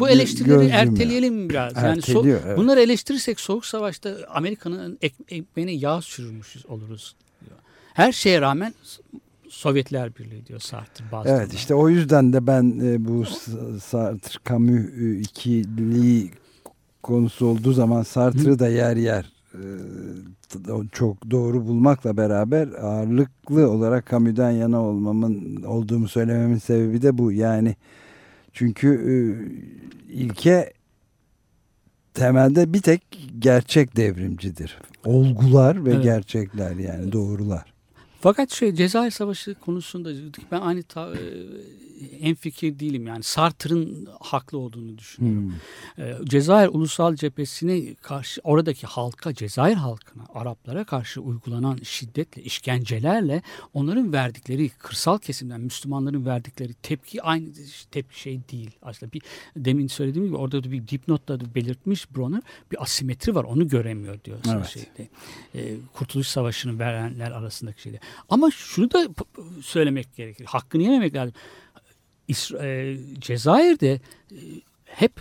[SPEAKER 4] bu eleştirileri erteleyelim ya. biraz. Yani so evet. bunları eleştirirsek soğuk savaşta Amerika'nın ekmeğine yağ sürmüş oluruz. Her şeye rağmen Sovyetler Birliği diyor Sartre bazı.
[SPEAKER 3] Evet işte o yüzden de ben e, bu Sartre Camus e, ikili konusu olduğu zaman Sartre'ı da yer yer e, çok doğru bulmakla beraber ağırlıklı olarak Camus'dan yana olmamın olduğumu söylememin sebebi de bu. Yani çünkü ilke temelde bir tek gerçek devrimcidir. Olgular ve evet. gerçekler yani doğrular.
[SPEAKER 4] Fakat şey Cezayir Savaşı konusunda ben aynı ta, en fikir değilim. Yani Sartre'ın haklı olduğunu düşünüyorum. Hmm. E, Cezayir Ulusal Cephesi'ne karşı oradaki halka, Cezayir halkına, Araplara karşı uygulanan şiddetle, işkencelerle onların verdikleri kırsal kesimden Müslümanların verdikleri tepki aynı tepki şey değil. Aslında bir demin söylediğim gibi orada da bir dipnotta da belirtmiş Bronner bir asimetri var. Onu göremiyor diyor evet. şeyde. E, Kurtuluş Savaşı'nı verenler arasındaki şeyde. Ama şunu da söylemek gerekir. Hakkını yememek lazım. İsra e, Cezayir'de e, hep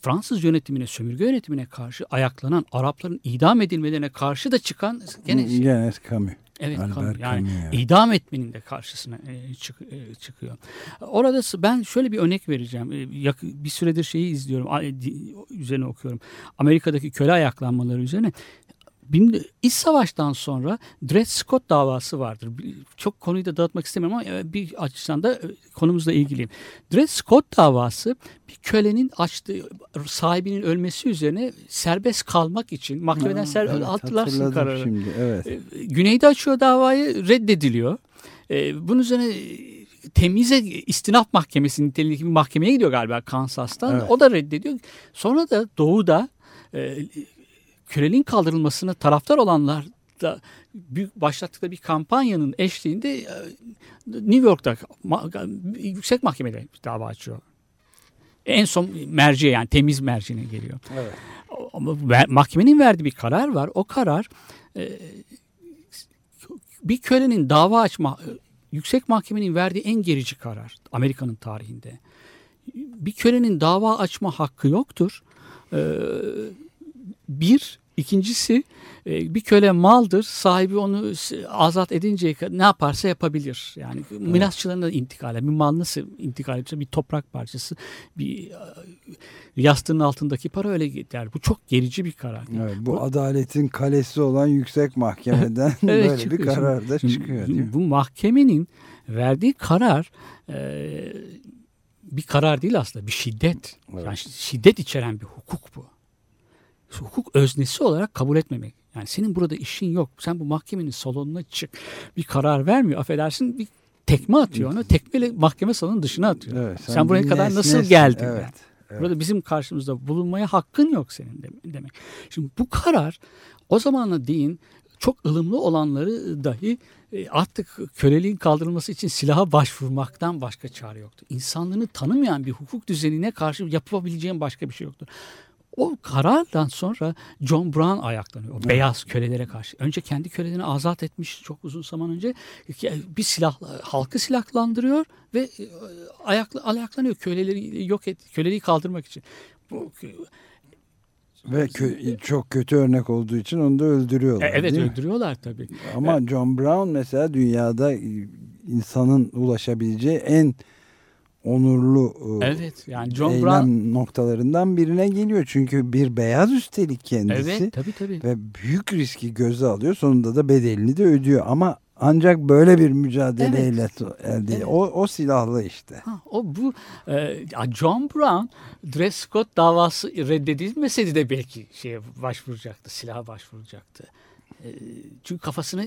[SPEAKER 4] Fransız yönetimine, sömürge yönetimine karşı ayaklanan Arapların idam edilmelerine karşı da çıkan
[SPEAKER 3] gene şey. Gene Camus.
[SPEAKER 4] Evet Albert yani Camus idam etmenin de karşısına e, çık, e, çıkıyor. Orada ben şöyle bir örnek vereceğim. E, bir süredir şeyi izliyorum, üzerine okuyorum. Amerika'daki köle ayaklanmaları üzerine İç savaştan sonra Dred Scott davası vardır. Çok konuyu da dağıtmak istemiyorum ama e, bir açıdan da e, konumuzla ilgiliyim. Dred Scott davası bir kölenin açtığı sahibinin ölmesi üzerine serbest kalmak için mahkemeden serbest evet, hatırlarsın kararı. Şimdi, evet. E, güneyde açıyor davayı reddediliyor. Bunun üzerine temize istinaf mahkemesi niteliğindeki bir mahkemeye gidiyor galiba Kansas'tan. Evet. O da reddediyor. Sonra da doğuda köleliğin kaldırılmasına taraftar olanlar da büyük başlattıkları bir kampanyanın eşliğinde e, New York'ta yüksek mahkemede dava açıyor. En son merceğe yani temiz merceğine geliyor. Evet. Ama mahkemenin verdiği bir karar var. O karar e, bir kölenin dava açma yüksek mahkemenin verdiği en gerici karar Amerika'nın tarihinde. Bir kölenin dava açma hakkı yoktur. Ee, bir, ikincisi e, bir köle maldır. Sahibi onu azat edinceye kadar ne yaparsa yapabilir. Yani evet. mirasçılarına da intikale. Bir mal nasıl intikal ediyor? Bir toprak parçası, bir e, yastığın altındaki para öyle gider. Bu çok gerici bir karar.
[SPEAKER 3] Evet, bu, bu adaletin kalesi olan yüksek mahkemeden evet, böyle çıkıyor. bir karar da çıkıyor. Şimdi,
[SPEAKER 4] bu mahkemenin verdiği karar e, bir karar değil aslında bir şiddet. Evet. Yani şiddet içeren bir hukuk bu hukuk öznesi olarak kabul etmemek. Yani senin burada işin yok. Sen bu mahkemenin salonuna çık. Bir karar vermiyor. Affedersin bir tekme atıyor onu. Tekmeyle mahkeme salonunun dışına atıyor. Evet, sen, sen buraya kadar nasıl geldin? Evet, yani. evet. Burada bizim karşımızda bulunmaya hakkın yok senin demek. Şimdi bu karar o zamanla değin çok ılımlı olanları dahi e, artık köleliğin kaldırılması için silaha başvurmaktan başka çare yoktu. İnsanlığını tanımayan bir hukuk düzenine karşı yapabileceğin başka bir şey yoktu. O karardan sonra John Brown ayaklanıyor. O beyaz kölelere karşı. Önce kendi kölelerini azat etmiş çok uzun zaman önce. Bir silah halkı silahlandırıyor ve e, ayakla, ayaklanıyor köleleri yok et, köleliği kaldırmak için. Bu
[SPEAKER 3] ve kö çok kötü örnek olduğu için onu da öldürüyorlar. E,
[SPEAKER 4] evet öldürüyorlar tabii.
[SPEAKER 3] Ama. John Brown mesela dünyada insanın ulaşabileceği en onurlu e, evet, yani John eylem Brown... noktalarından birine geliyor. Çünkü bir beyaz üstelik kendisi. Evet tabii tabii. Ve büyük riski göze alıyor. Sonunda da bedelini de ödüyor. Ama ancak böyle bir mücadeleyle evet. elde evet. o, o silahlı işte.
[SPEAKER 4] Ha, o bu e, John Brown Dred Scott davası reddedilmeseydi de belki şeye başvuracaktı, silaha başvuracaktı. E, çünkü kafasını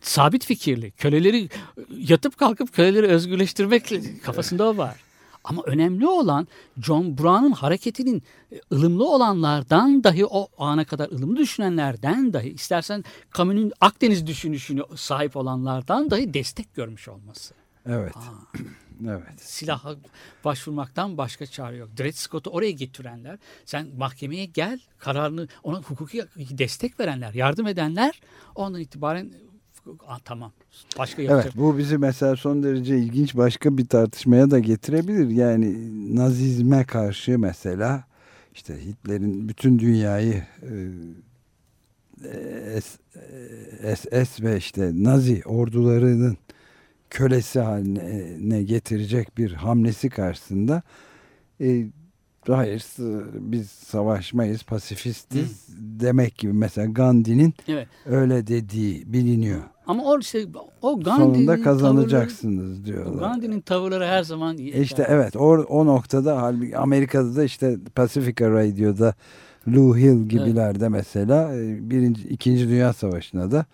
[SPEAKER 4] sabit fikirli. Köleleri yatıp kalkıp köleleri özgürleştirmek kafasında o var. Ama önemli olan John Brown'un hareketinin ılımlı olanlardan dahi o ana kadar ılımlı düşünenlerden dahi istersen Camus'un Akdeniz düşünüşünü sahip olanlardan dahi destek görmüş olması.
[SPEAKER 3] Evet. Aa. Evet.
[SPEAKER 4] Silaha başvurmaktan başka çare yok. Dred Scott'u oraya getirenler, sen mahkemeye gel, kararını ona hukuki destek verenler, yardım edenler ondan itibaren Aa, tamam. Başka
[SPEAKER 3] yapacak. Evet bu bizi mesela son derece ilginç başka bir tartışmaya da getirebilir. Yani nazizme karşı mesela işte Hitler'in bütün dünyayı e, SS ve işte Nazi ordularının kölesi haline getirecek bir hamlesi karşısında e, hayır biz savaşmayız pasifistiz Hı. demek gibi mesela Gandhi'nin evet. öyle dediği biliniyor.
[SPEAKER 4] Ama o işte o Gandhi'nin
[SPEAKER 3] sonunda kazanacaksınız tavırları, diyorlar.
[SPEAKER 4] Gandhi'nin tavırları her zaman.
[SPEAKER 3] İşte evet o, o noktada halbuki Amerika'da da işte Pacifica Radio'da Lou Hill gibilerde evet. mesela e, birinci, ikinci Dünya Savaşı'na da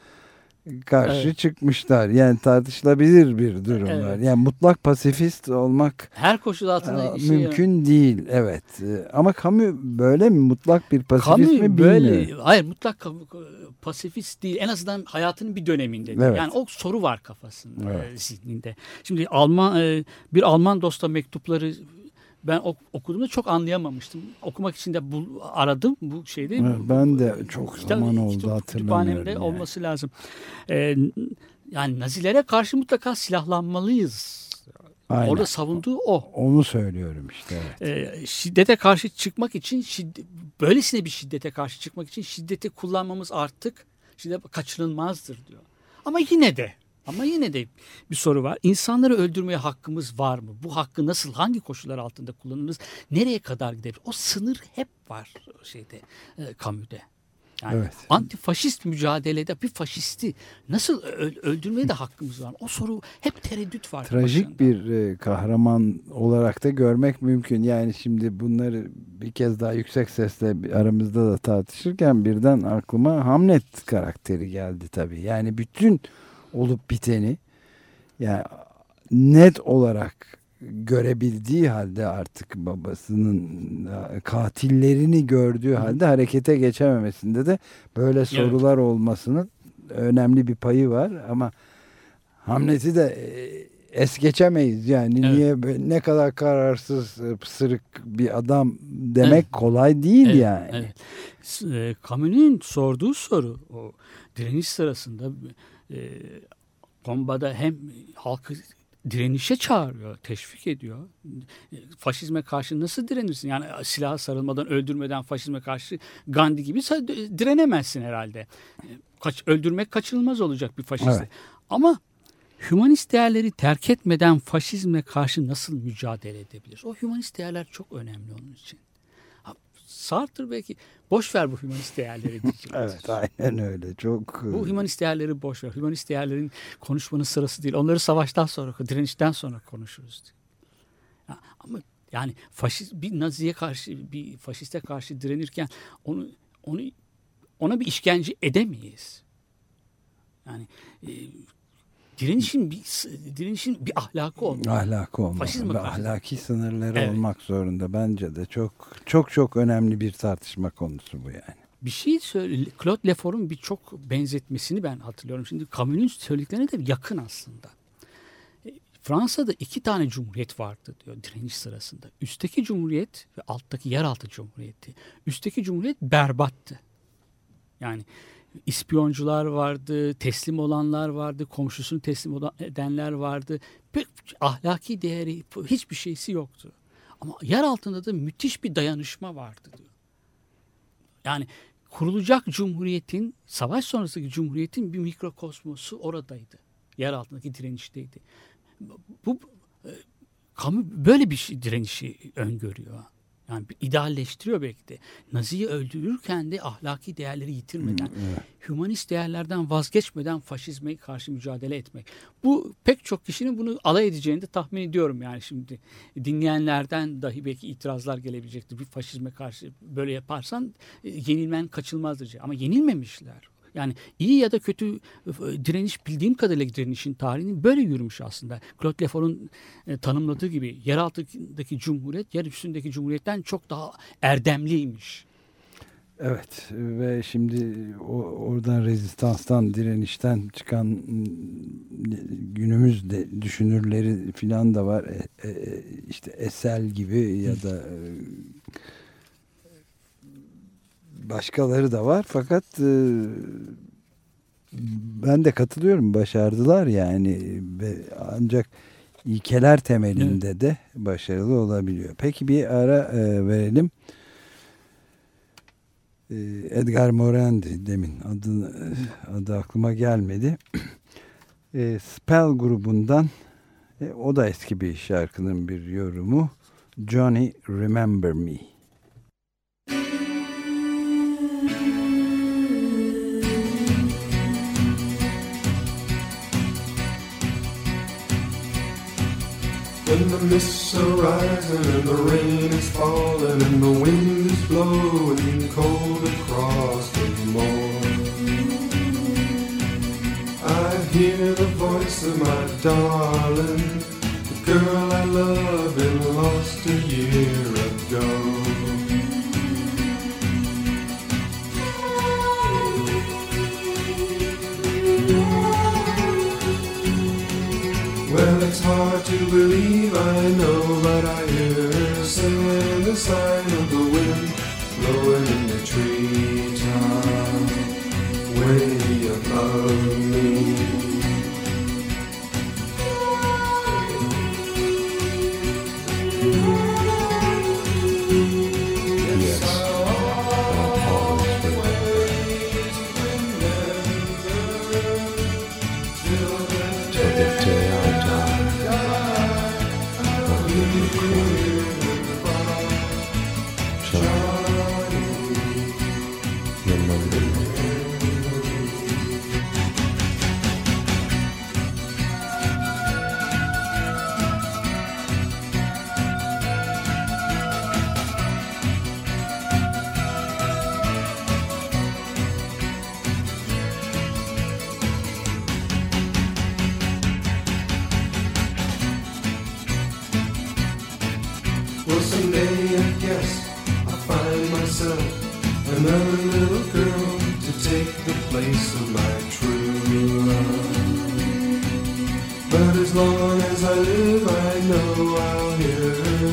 [SPEAKER 3] karşı evet. çıkmışlar. Yani tartışılabilir bir durum evet. Yani mutlak pasifist olmak
[SPEAKER 4] her koşul altında
[SPEAKER 3] e, mümkün şey değil. Evet. E, ama kamu böyle mi? Mutlak bir pasifist Camus mi böyle.
[SPEAKER 4] Hayır mutlak pasifist değil. En azından hayatının bir döneminde. Evet. Yani o soru var kafasında, evet. zihninde. Şimdi Alman bir Alman dosta mektupları ben ok okuduğumda çok anlayamamıştım. Okumak için de bu, aradım bu şeyde. Evet,
[SPEAKER 3] ben de çok kitap, zaman oldu kitap, hatırlamıyorum. Yani.
[SPEAKER 4] olması lazım. Ee, yani Nazilere karşı mutlaka silahlanmalıyız. Aynen. Orada savunduğu o.
[SPEAKER 3] Onu söylüyorum işte. Evet.
[SPEAKER 4] Ee, şiddete karşı çıkmak için şiddet, böylesine bir şiddete karşı çıkmak için şiddeti kullanmamız artık şiddet kaçınılmazdır diyor. Ama yine de ama yine de bir soru var. İnsanları öldürmeye hakkımız var mı? Bu hakkı nasıl, hangi koşullar altında kullanırız? Nereye kadar gidebilir? O sınır hep var şeyde, e, Camus'de. Yani evet. antifaşist mücadelede bir faşisti nasıl öldürmeye de hakkımız var? O soru hep tereddüt var.
[SPEAKER 3] Trajik başında. bir e, kahraman olarak da görmek mümkün. Yani şimdi bunları bir kez daha yüksek sesle aramızda da tartışırken birden aklıma Hamlet karakteri geldi tabii. Yani bütün olup biteni yani net olarak görebildiği halde artık babasının e, katillerini gördüğü halde harekete geçememesinde de böyle sorular evet. olmasının önemli bir payı var ama Hamlet'i de e, es geçemeyiz yani evet. niye ne kadar kararsız e, pısırık bir adam demek evet. kolay değil evet. yani.
[SPEAKER 4] Evet. Camus'un sorduğu soru o direniş sırasında e, Komba'da hem halkı direnişe çağırıyor, teşvik ediyor. Faşizme karşı nasıl direnirsin? Yani silaha sarılmadan, öldürmeden faşizme karşı Gandhi gibi direnemezsin herhalde. Kaç, öldürmek kaçınılmaz olacak bir faşisti. Evet. Ama hümanist değerleri terk etmeden faşizme karşı nasıl mücadele edebilir? O hümanist değerler çok önemli onun için. Sartre belki boş ver bu hümanist değerleri
[SPEAKER 3] evet aynen öyle. Çok
[SPEAKER 4] Bu hümanist değerleri boş ver. Hümanist değerlerin konuşmanın sırası değil. Onları savaştan sonra, direnişten sonra konuşuruz. Ama yani faşist bir Nazi'ye karşı, bir faşiste karşı direnirken onu onu ona bir işkence edemeyiz. Yani e, direnişin bir direnişin bir ahlakı olmalı.
[SPEAKER 3] Ahlakı olmalı. Faşizme ve ahlaki sınırları evet. olmak zorunda bence de çok çok çok önemli bir tartışma konusu bu yani.
[SPEAKER 4] Bir şey söyle Claude Lefort'un birçok benzetmesini ben hatırlıyorum. Şimdi Camus'un söylediklerine de yakın aslında. E, Fransa'da iki tane cumhuriyet vardı diyor direniş sırasında. Üstteki cumhuriyet ve alttaki yeraltı cumhuriyeti. Üstteki cumhuriyet berbattı. Yani ispiyoncular vardı, teslim olanlar vardı, komşusunu teslim edenler vardı. Pek ahlaki değeri hiçbir şeysi yoktu. Ama yer altında da müthiş bir dayanışma vardı diyor. Yani kurulacak cumhuriyetin, savaş sonrasındaki cumhuriyetin bir mikrokosmosu oradaydı. Yer altındaki direnişteydi. Bu e, kamu böyle bir şey, direnişi öngörüyor. Yani idealleştiriyor belki de. Nazi'yi öldürürken de ahlaki değerleri yitirmeden, evet. hümanist değerlerden vazgeçmeden faşizme karşı mücadele etmek. Bu pek çok kişinin bunu alay edeceğini de tahmin ediyorum yani şimdi. Dinleyenlerden dahi belki itirazlar gelebilecektir. Bir faşizme karşı böyle yaparsan e, yenilmen kaçılmazdır. Ama yenilmemişler. Yani iyi ya da kötü e, direniş bildiğim kadarıyla direnişin tarihinin böyle yürümüş aslında. Claude Lefort'un e, tanımladığı gibi yer altındaki cumhuriyet yer üstündeki cumhuriyetten çok daha erdemliymiş.
[SPEAKER 3] Evet ve şimdi o, oradan rezistanstan, direnişten çıkan günümüz de düşünürleri filan da var. E, e, işte Esel gibi ya da e, başkaları da var fakat e, ben de katılıyorum başardılar yani ancak ilkeler temelinde evet. de başarılı olabiliyor. Peki bir ara e, verelim. E, Edgar Morendi demin adı, adı aklıma gelmedi. E, Spell grubundan e, o da eski bir şarkının bir yorumu. Johnny Remember Me.
[SPEAKER 5] When the mists are rising and the rain is falling and the wind is blowing cold across the moor. I hear the voice of my darling, the girl I love and lost a year ago. Hard to believe, I know, but I hear her singing the sign of the wind blowing in the treetop way above me.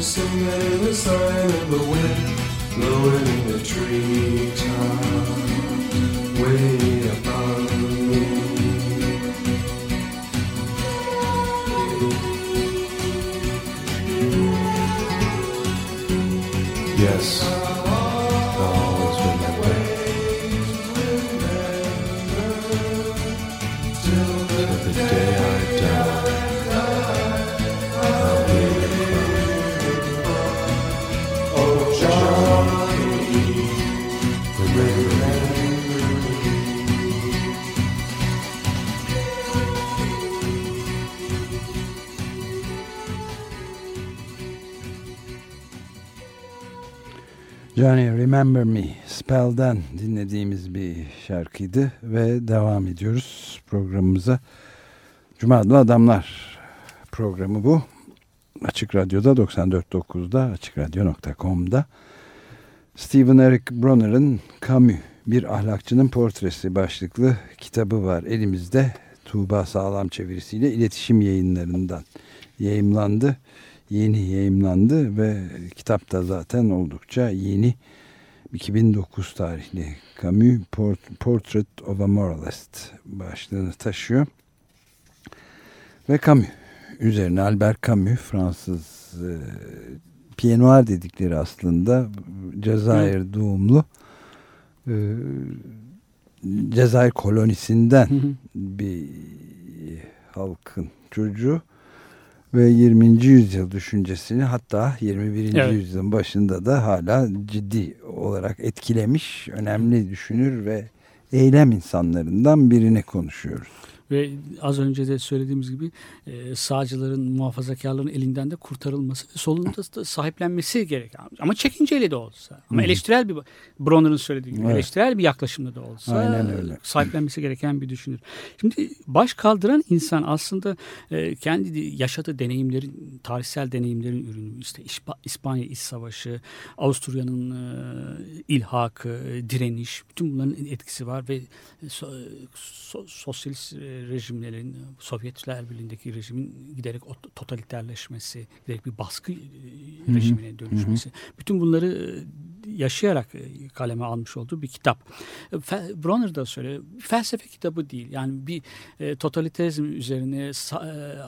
[SPEAKER 6] Hear
[SPEAKER 5] her singing the sign of the wind blowing in the treetop
[SPEAKER 6] Remember Me
[SPEAKER 3] Spell'den dinlediğimiz bir şarkıydı ve devam ediyoruz programımıza. Cuma Adamlar programı bu. Açık Radyo'da 94.9'da açıkradyo.com'da Stephen Eric Bronner'ın Camus Bir Ahlakçının Portresi başlıklı kitabı var elimizde. Tuğba Sağlam çevirisiyle iletişim yayınlarından yayımlandı. Yeni yayımlandı ve kitap da zaten oldukça yeni. 2009 tarihli Camus Port- Portrait of a Moralist başlığını taşıyor. Ve Camus üzerine Albert Camus Fransız e, Pied Noir dedikleri aslında Cezayir doğumlu e, Cezayir kolonisinden
[SPEAKER 4] Hı hı.
[SPEAKER 3] bir halkın çocuğu ve 20. yüzyıl düşüncesini hatta 21.
[SPEAKER 4] Evet.
[SPEAKER 3] yüzyılın başında da hala ciddi olarak etkilemiş önemli düşünür ve eylem insanlarından birini konuşuyoruz.
[SPEAKER 4] Ve az önce de söylediğimiz gibi e, sağcıların, muhafazakarların elinden de kurtarılması, solunda da sahiplenmesi gereken. Ama çekinceyle de olsa. Ama
[SPEAKER 3] Hı.
[SPEAKER 4] eleştirel bir, Bronner'ın söylediği gibi
[SPEAKER 3] Evet.
[SPEAKER 4] eleştirel bir yaklaşımda da olsa
[SPEAKER 3] Aynen öyle.
[SPEAKER 4] sahiplenmesi gereken bir düşünür. Şimdi baş kaldıran insan aslında e, kendi yaşadığı deneyimlerin, tarihsel deneyimlerin ürünü. İşte İspa- İspanya İç Savaşı, Avusturya'nın e, ilhakı, e, direniş, bütün bunların etkisi var ve so- so- sosyalist e, rejimlerin, Sovyetler Birliği'ndeki rejimin giderek totaliterleşmesi, giderek bir baskı e, rejimine dönüşmesi. Bütün bunları e, yaşayarak e, kaleme almış olduğu bir kitap. Bronner da söylüyor. Felsefe kitabı değil. Yani bir totalitarizm üzerine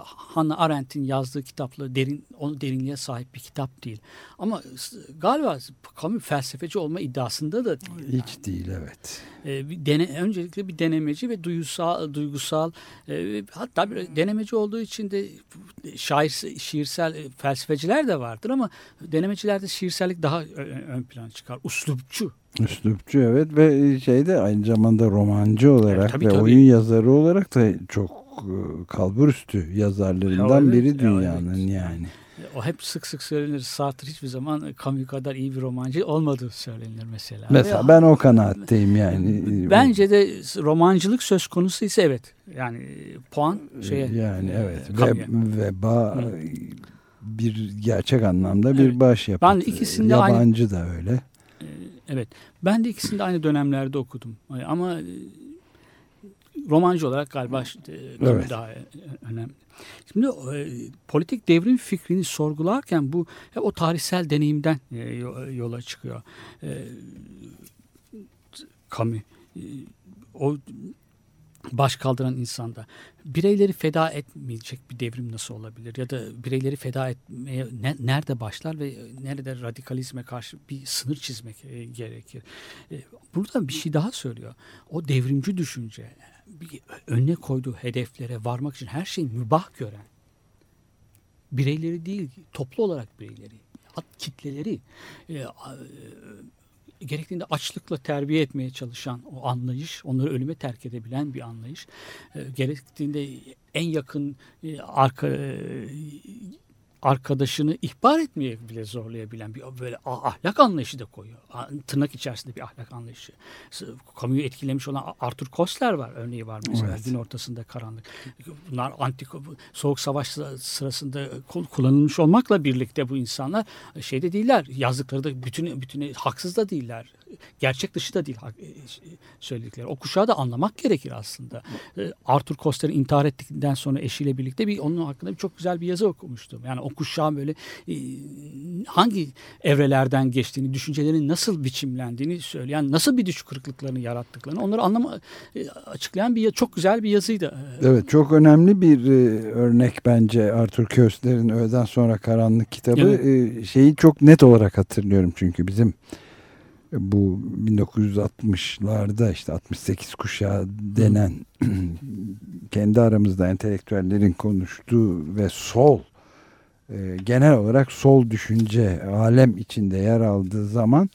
[SPEAKER 4] Hannah Arendt'in yazdığı kitapla derin onu derinliğe sahip bir kitap değil. Ama galiba Camus felsefeci olma iddiasında da değil.
[SPEAKER 3] Hiç değil evet.
[SPEAKER 4] Bir dene, öncelikle bir denemeci ve duygusal, duygusal e, hatta bir denemeci olduğu için de şair, şiirsel e, felsefeciler de vardır ama denemecilerde şiirsellik daha ö- ön plana çıkar. Uslupçu.
[SPEAKER 3] Üslupçu evet ve şeyde aynı zamanda romancı olarak
[SPEAKER 4] Evet, tabii,
[SPEAKER 3] ve
[SPEAKER 4] tabii.
[SPEAKER 3] oyun yazarı olarak da çok e, kalburüstü yazarlarından
[SPEAKER 4] Evet,
[SPEAKER 3] biri
[SPEAKER 4] evet.
[SPEAKER 3] dünyanın yani.
[SPEAKER 4] O hep sık sık söylenir. Sartre hiçbir zaman Camus kadar iyi bir romancı olmadığı söylenir mesela.
[SPEAKER 3] Mesela
[SPEAKER 4] Ve-
[SPEAKER 3] ben o kanaatteyim yani.
[SPEAKER 4] Bence de romancılık söz konusu ise evet. Yani puan şeye.
[SPEAKER 3] yani
[SPEAKER 4] e,
[SPEAKER 3] evet
[SPEAKER 4] Camus'a.
[SPEAKER 3] ve, veba
[SPEAKER 4] Hı.
[SPEAKER 3] bir gerçek anlamda bir
[SPEAKER 4] Evet.
[SPEAKER 3] baş yapıtı.
[SPEAKER 4] Ben ikisinde aynı-
[SPEAKER 3] Yabancı da öyle.
[SPEAKER 4] Evet. Ben de ikisini de aynı dönemlerde okudum. Ama e, romancı olarak galiba işte, e,
[SPEAKER 3] Evet.
[SPEAKER 4] daha e, önemli. Şimdi e, politik devrim fikrini sorgularken bu o tarihsel deneyimden e, yo- yola çıkıyor. E, Camus e, o baş kaldıran insanda bireyleri feda etmeyecek bir devrim nasıl olabilir ya da bireyleri feda etmeye ne- nerede başlar ve nerede radikalizme karşı bir sınır çizmek e, gerekir. E, burada bir şey daha söylüyor. O devrimci düşünce bir önüne koyduğu hedeflere varmak için her şeyi mübah gören bireyleri değil toplu olarak bireyleri hat kitleleri e, e, gerektiğinde açlıkla terbiye etmeye çalışan o anlayış, onları ölüme terk edebilen bir anlayış. E, gerektiğinde en yakın e, arka e, arkadaşını ihbar etmeye bile zorlayabilen bir böyle ah- ahlak anlayışı da koyuyor. Tırnak içerisinde bir ahlak anlayışı. Kamuyu etkilemiş olan Arthur Koestler var örneği var mesela
[SPEAKER 3] Evet.
[SPEAKER 4] gün ortasında karanlık. Bunlar antik soğuk savaş sıra- sırasında kul- kullanılmış olmakla birlikte bu insanlar şeyde değiller. Yazdıkları da bütün bütün haksız da değiller. Gerçek dışı da değil hak- e, söyledikleri. O kuşağı da anlamak gerekir aslında. E, Arthur Koestler'in intihar ettikten sonra eşiyle birlikte bir onun hakkında bir çok güzel bir yazı okumuştum. Yani o kuşağın böyle e, hangi evrelerden geçtiğini, düşüncelerin nasıl biçimlendiğini söyleyen, nasıl bir düş kırıklıklarını yarattıklarını onları anlama e, açıklayan bir çok güzel bir yazıydı. E,
[SPEAKER 3] Evet çok önemli bir e, örnek bence Arthur Köstler'in Öğleden Sonra Karanlık kitabı. E, şeyi çok net olarak hatırlıyorum çünkü bizim bu 1960'larda işte 68 kuşağı denen kendi aramızda entelektüellerin konuştuğu ve sol e, genel olarak sol düşünce alem içinde yer aldığı zaman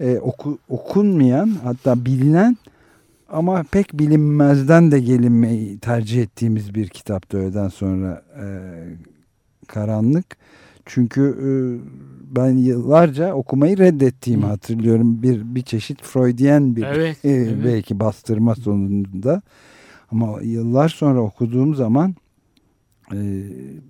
[SPEAKER 3] e, oku, okunmayan hatta bilinen ama pek bilinmezden de gelinmeyi tercih ettiğimiz bir kitaptı öğleden sonra e, Karanlık. Çünkü e, ben yıllarca okumayı reddettiğimi
[SPEAKER 4] Hı.
[SPEAKER 3] hatırlıyorum. Bir bir çeşit Freudiyen bir
[SPEAKER 4] Evet,
[SPEAKER 3] e,
[SPEAKER 4] evet.
[SPEAKER 3] belki bastırma sonunda. Ama yıllar sonra okuduğum zaman e,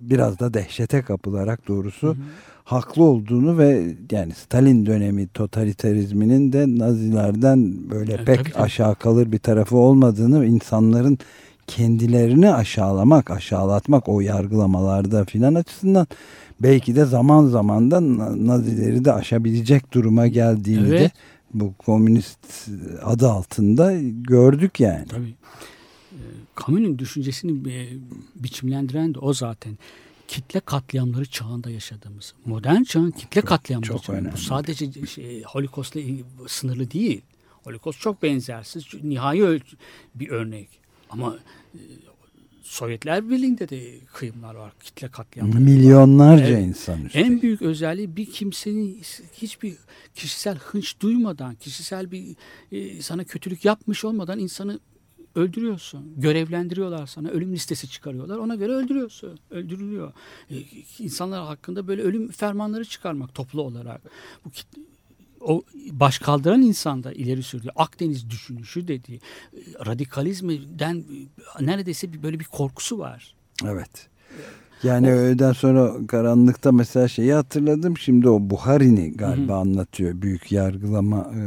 [SPEAKER 3] biraz da dehşete kapılarak doğrusu haklı olduğunu ve yani Stalin dönemi totalitarizminin de Nazilerden böyle
[SPEAKER 4] Evet,
[SPEAKER 3] pek
[SPEAKER 4] tabii, tabii.
[SPEAKER 3] aşağı kalır bir tarafı olmadığını insanların kendilerini aşağılamak, aşağılatmak o yargılamalarda filan açısından belki de zaman zaman da Na- Nazileri de aşabilecek duruma geldiğini de
[SPEAKER 4] Evet.
[SPEAKER 3] bu komünist adı altında gördük yani.
[SPEAKER 4] Tabii. E, Camus'un düşüncesini e, biçimlendiren de o zaten. Kitle katliamları çağında yaşadığımız. Modern çağın kitle katliamları
[SPEAKER 3] çok
[SPEAKER 4] çağı.
[SPEAKER 3] önemli.
[SPEAKER 4] Bu sadece şey, Holocaust'la sınırlı değil. Holocaust çok benzersiz. Nihai bir örnek. Ama e, Sovyetler Birliği'nde de kıyımlar var. Kitle katliamları. var.
[SPEAKER 3] Milyonlarca
[SPEAKER 4] Evet.
[SPEAKER 3] insan üstelik.
[SPEAKER 4] En büyük özelliği bir kimsenin hiçbir kişisel hınç duymadan, kişisel bir e, sana kötülük yapmış olmadan insanı öldürüyorsun. Görevlendiriyorlar sana. Ölüm listesi çıkarıyorlar. Ona göre öldürüyorsun. Öldürülüyor. E, insanlar hakkında böyle ölüm fermanları çıkarmak toplu olarak. Bu o baş kaldıran insanda ileri sürdüğü Akdeniz düşünüşü dediği radikalizmden e, neredeyse böyle bir korkusu var.
[SPEAKER 3] Evet. Yani öğleden sonra karanlıkta mesela şeyi hatırladım. Şimdi o Buhari'ni galiba anlatıyor. Büyük yargılama e,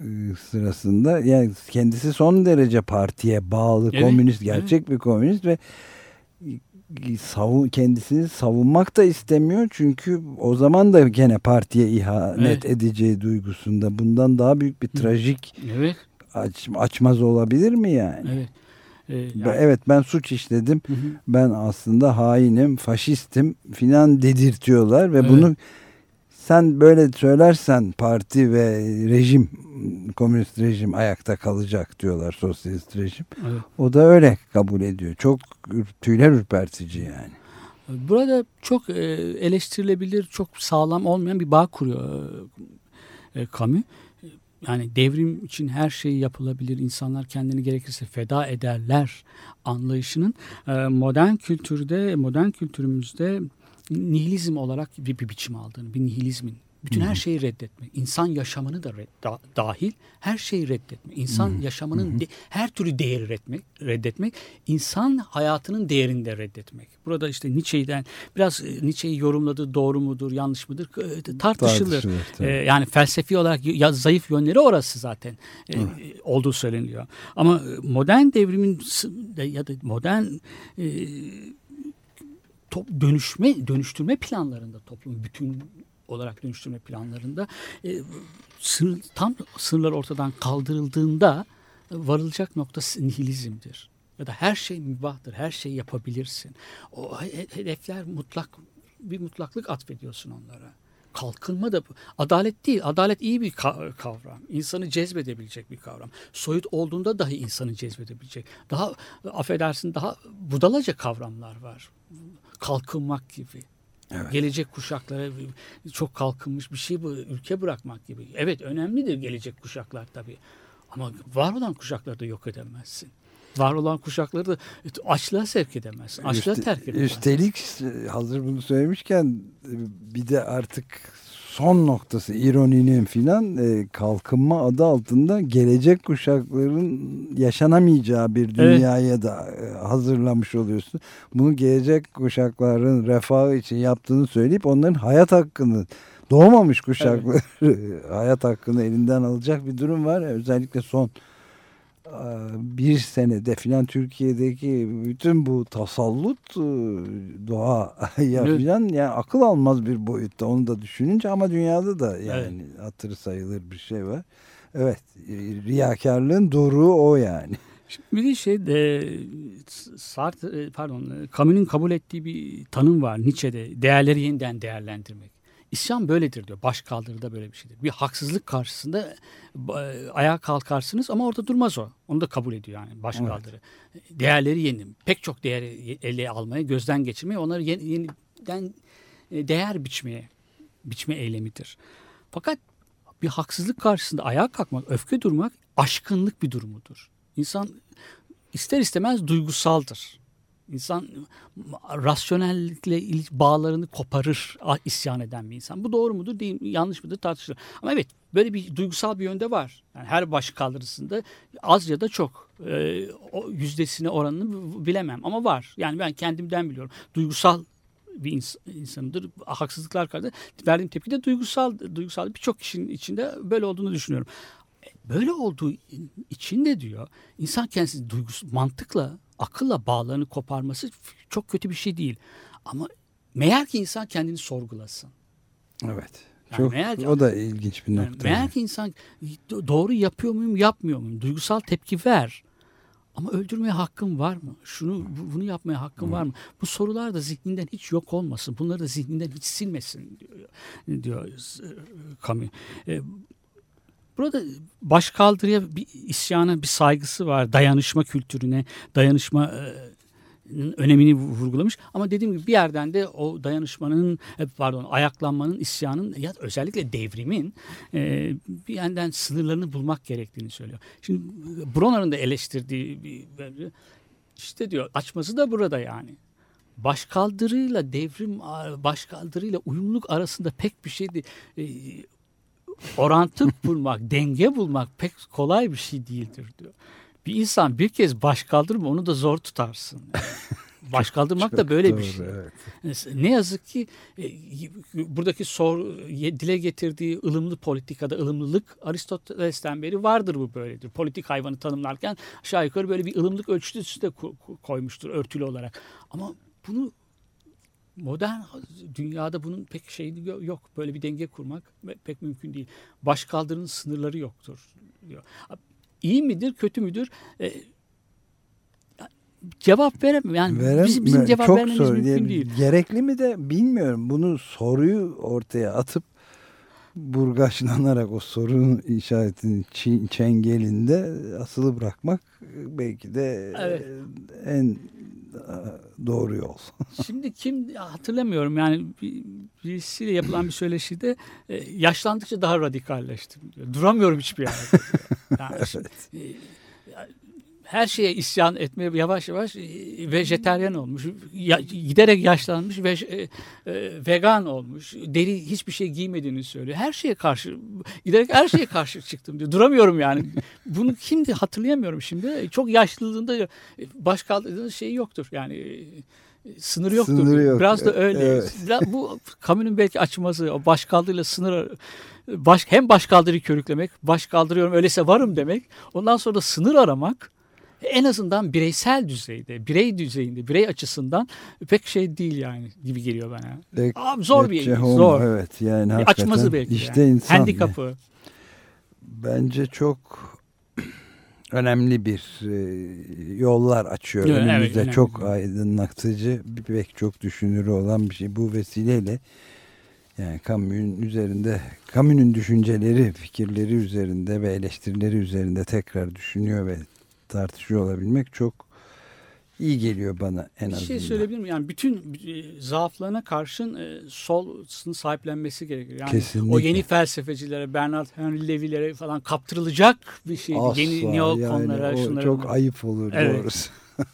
[SPEAKER 3] e, sırasında. Yani kendisi son derece partiye bağlı
[SPEAKER 4] Evet,
[SPEAKER 3] komünist, gerçek bir komünist ve savun kendisini savunmak da istemiyor çünkü o zaman da gene partiye ihanet
[SPEAKER 4] Evet.
[SPEAKER 3] edeceği duygusunda bundan daha büyük bir trajik
[SPEAKER 4] Evet.
[SPEAKER 3] aç, açmaz olabilir mi yani?
[SPEAKER 4] Evet. Ee, yani-
[SPEAKER 3] Evet ben suç işledim.
[SPEAKER 4] Hı hı.
[SPEAKER 3] Ben aslında hainim, faşistim filan dedirtiyorlar ve
[SPEAKER 4] Evet.
[SPEAKER 3] bunu sen böyle söylersen parti ve rejim, komünist rejim ayakta kalacak diyorlar sosyalist rejim.
[SPEAKER 4] Evet.
[SPEAKER 3] O da öyle kabul ediyor. Çok tüyler ürpertici yani.
[SPEAKER 4] Burada çok e, eleştirilebilir, çok sağlam olmayan bir bağ kuruyor e, e, Camus. Yani devrim için her şey yapılabilir, insanlar kendini gerekirse feda ederler anlayışının e, modern kültürde, modern kültürümüzde nihilizm olarak bir, bir biçim aldığını, bir nihilizmin. Bütün her şeyi reddetmek, insan yaşamını da red- da- dahil her şeyi reddetmek, insan yaşamının de- her türlü değeri reddetmek, reddetmek, insan hayatının değerini de reddetmek. Burada işte Nietzsche'den biraz e, Nietzsche'yi yorumladığı doğru mudur, yanlış mıdır e, tartışılır.
[SPEAKER 3] Tartışılır, tabii.
[SPEAKER 4] E, yani felsefi olarak ya, zayıf yönleri orası zaten e, olduğu söyleniyor. Ama e, modern devrimin ya da modern e, top, dönüşme dönüştürme planlarında toplumun bütün olarak dönüştürme planlarında e, sınır, tam sınırlar ortadan kaldırıldığında e, varılacak nokta nihilizmdir. Ya da her şey mübahtır, her şeyi yapabilirsin. O he- hedefler mutlak bir mutlaklık atfediyorsun onlara. Kalkınma da adalet değil. Adalet iyi bir ka- kavram. İnsanı cezbedebilecek bir kavram. Soyut olduğunda dahi insanı cezbedebilecek. Daha affedersin daha budalaca kavramlar var. Kalkınmak gibi. Gelecek kuşaklara çok kalkınmış bir şey bu ülke bırakmak gibi. Evet önemlidir gelecek kuşaklar tabii. Ama var olan kuşakları da yok edemezsin. Var olan kuşakları da açlığa sevk edemezsin. Açlığa
[SPEAKER 3] Üste-
[SPEAKER 4] terk edemezsin.
[SPEAKER 3] Üstelik e, hazır bunu söylemişken e, bir de artık son noktası ironinin filan e, kalkınma adı altında gelecek kuşakların yaşanamayacağı bir dünyaya da e, hazırlamış oluyorsun. Bunu gelecek kuşakların refahı için yaptığını söyleyip onların hayat hakkını doğmamış kuşakları hayat hakkını elinden alacak bir durum var. Özellikle son bir senede filan Türkiye'deki bütün bu tasallut e, doğaya
[SPEAKER 4] Evet.
[SPEAKER 3] filan yani akıl almaz bir boyutta onu da düşününce ama dünyada da yani hatırı sayılır bir şey var. Evet e, riyakarlığın doruğu o yani.
[SPEAKER 4] Bir de şey de Sartre e, pardon Camus'un kabul ettiği bir tanım var Nietzsche'de değerleri yeniden değerlendirmek. İsyan böyledir diyor. Baş kaldırıda böyle bir şeydir. Bir haksızlık karşısında ayağa kalkarsınız ama orada durmaz o. Onu da kabul ediyor yani baş
[SPEAKER 3] Evet.
[SPEAKER 4] kaldırı. Değerleri yenin. Pek çok değeri ele almaya, gözden geçirmeye, onları yeni- yeniden e, değer biçmeye, biçme eylemidir. Fakat bir haksızlık karşısında ayağa kalkmak, öfke durmak aşkınlık bir durumudur. İnsan ister istemez duygusaldır. İnsan rasyonellikle bağlarını koparır isyan eden bir insan. Bu doğru mudur değil mi, yanlış mıdır tartışılır. Ama evet böyle bir duygusal bir yönde var. Yani her baş kaldırısında az ya da çok e, o yüzdesine oranını bilemem ama var. Yani ben kendimden biliyorum. Duygusal bir ins- insanımdır. Haksızlıklar karşısında verdiğim tepki de duygusal duygusal birçok kişinin içinde böyle olduğunu düşünüyorum. E, Böyle olduğu için de diyor insan kendisi duygusu mantıkla akılla bağlarını koparması çok kötü bir şey değil. Ama meğer ki insan kendini sorgulasın.
[SPEAKER 3] Evet.
[SPEAKER 4] Yani
[SPEAKER 3] Çok,
[SPEAKER 4] meğer ki-
[SPEAKER 3] o da ilginç bir
[SPEAKER 4] Yani
[SPEAKER 3] nokta.
[SPEAKER 4] meğer ki insan do- doğru yapıyor muyum yapmıyor muyum? Duygusal tepki ver. Ama öldürmeye hakkım var mı? Şunu bu- bunu yapmaya hakkım var mı? Bu sorular da zihninden hiç yok olmasın. Bunları da zihninden hiç silmesin diyor, diyor Camus. E, Burada başkaldırıya bir isyana bir saygısı var. Dayanışma kültürüne, dayanışma e, önemini vurgulamış. Ama dediğim gibi bir yerden de o dayanışmanın e, pardon ayaklanmanın, isyanın ya özellikle devrimin e, bir yandan sınırlarını bulmak gerektiğini söylüyor. Şimdi Bronner'ın da eleştirdiği bir işte diyor açması da burada yani. Başkaldırıyla devrim başkaldırıyla uyumluluk arasında pek bir şey değil. Orantı bulmak, denge bulmak pek kolay bir şey değildir diyor. Bir insan bir kez baş kaldırma onu da zor tutarsın. Baş kaldırmak da böyle
[SPEAKER 3] doğru,
[SPEAKER 4] bir şey.
[SPEAKER 3] evet.
[SPEAKER 4] Ne yazık ki e, buradaki sor, dile getirdiği ılımlı politikada ılımlılık Aristoteles'ten beri vardır bu böyledir. Politik hayvanı tanımlarken aşağı yukarı böyle bir ılımlık ölçüsü de ko- ko- koymuştur örtülü olarak. Ama bunu modern dünyada bunun pek şeyi yok. Böyle bir denge kurmak pek mümkün değil. Başkaldırının sınırları yoktur diyor. İyi midir, kötü müdür? E, cevap veremem. Yani
[SPEAKER 3] Verem,
[SPEAKER 4] bizim, bizim cevap
[SPEAKER 3] çok
[SPEAKER 4] vermemiz
[SPEAKER 3] zor.
[SPEAKER 4] mümkün değil.
[SPEAKER 3] Gerekli mi de bilmiyorum. Bunu soruyu ortaya atıp burgaçlanarak o sorunun işaretinin çengelinde asılı bırakmak belki de
[SPEAKER 4] evet.
[SPEAKER 3] en doğru yol.
[SPEAKER 4] Şimdi kim hatırlamıyorum yani birisiyle yapılan bir söyleşide e, yaşlandıkça daha radikalleştim. Duramıyorum hiçbir yerde. Yani, evet. E, her şeye isyan etmeye yavaş yavaş e, vejeteryan olmuş. Ya, giderek yaşlanmış ve e, e, vegan olmuş. Deri hiçbir şey giymediğini söylüyor. Her şeye karşı giderek her şeye karşı çıktım diyor. Duramıyorum yani. Bunu kimdi hatırlayamıyorum şimdi. Çok yaşlılığında e, baş kaldırdığınız şey yoktur. Yani e, sınırı yoktur. Sınırı yok. Biraz da öyle. Evet. Bu kamunun belki açması, baş kaldırıyla sınır baş, hem baş kaldırıyı körüklemek, baş kaldırıyorum öyleyse varım demek. Ondan sonra da sınır aramak en azından bireysel düzeyde, birey düzeyinde, birey açısından pek şey değil yani gibi geliyor bana.
[SPEAKER 3] Ek, Abi zor bir
[SPEAKER 4] şey, zor.
[SPEAKER 3] Evet yani
[SPEAKER 4] bir açmazı belki.
[SPEAKER 3] İşte yani. insan.
[SPEAKER 4] Handikapı.
[SPEAKER 3] Bence çok önemli bir e, yollar açıyor. Evet, Önümüzde evet, çok aydınlatıcı, pek çok düşünürü olan bir şey. Bu vesileyle yani kamunun üzerinde, kamunun düşünceleri, fikirleri üzerinde ve eleştirileri üzerinde tekrar düşünüyor ve tartışıyor olabilmek çok iyi geliyor bana en azından.
[SPEAKER 4] Bir şey söyleyebilir miyim? Yani bütün e, zaaflarına karşın e, solsunu sahiplenmesi gerekiyor. Yani Kesinlikle. o yeni felsefecilere, Bernard Henry Levy'lere falan kaptırılacak bir şey.
[SPEAKER 3] Asla,
[SPEAKER 4] yeni neokonlara,
[SPEAKER 3] yani
[SPEAKER 4] şunlara.
[SPEAKER 3] Çok ayıp olur evet. doğrusu.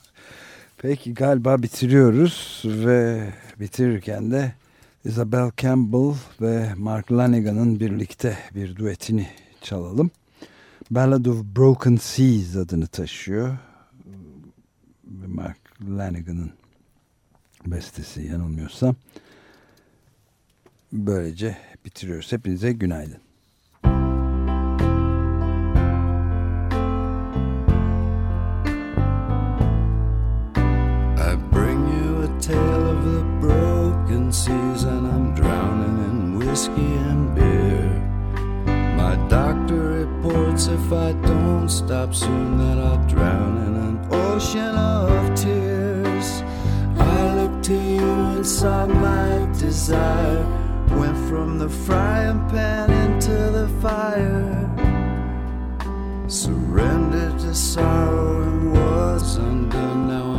[SPEAKER 3] Peki galiba bitiriyoruz ve bitirirken de Isabel Campbell ve Mark Lanigan'ın birlikte bir duetini çalalım. Ballad of Broken Seas adını taşıyor. Mark Lanigan'ın bestesi yanılmıyorsam. Böylece bitiriyoruz. Hepinize günaydın. If I don't stop soon that I'll drown in an ocean of tears. I look to you and saw my desire went from the frying pan into the fire. Surrendered to sorrow and was undone. Now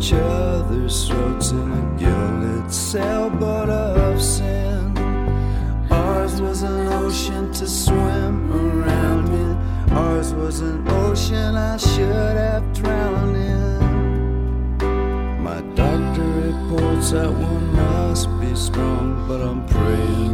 [SPEAKER 3] each other's throats in a gilded sailboat of sin. Ours was an ocean to swim around in. Ours was an ocean I should have drowned in. My doctor reports that one must be strong, but I'm praying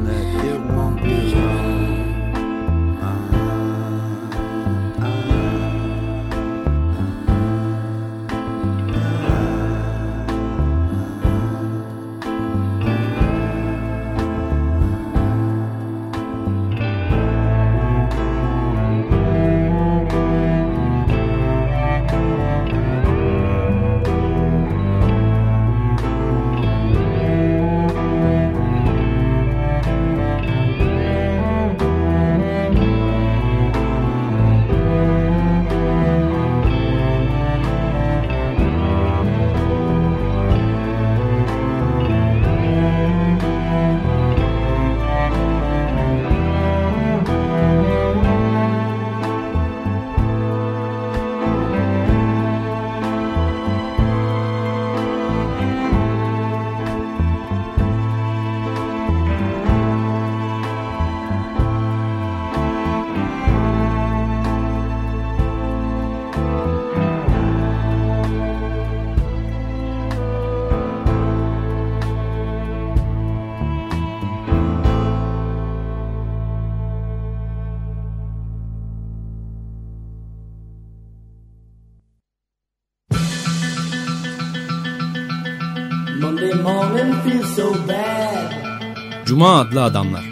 [SPEAKER 1] Cuma adlı adamlar.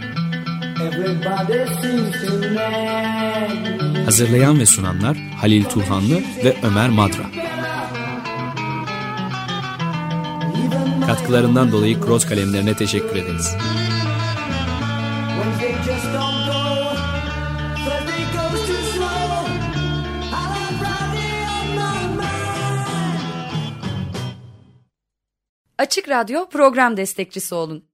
[SPEAKER 1] Hazırlayan ve sunanlar Halil Turhanlı ve Ömer Madra. Katkılarından dolayı Cross kalemlerine teşekkür ederiz.
[SPEAKER 7] Açık Radyo program destekçisi olun.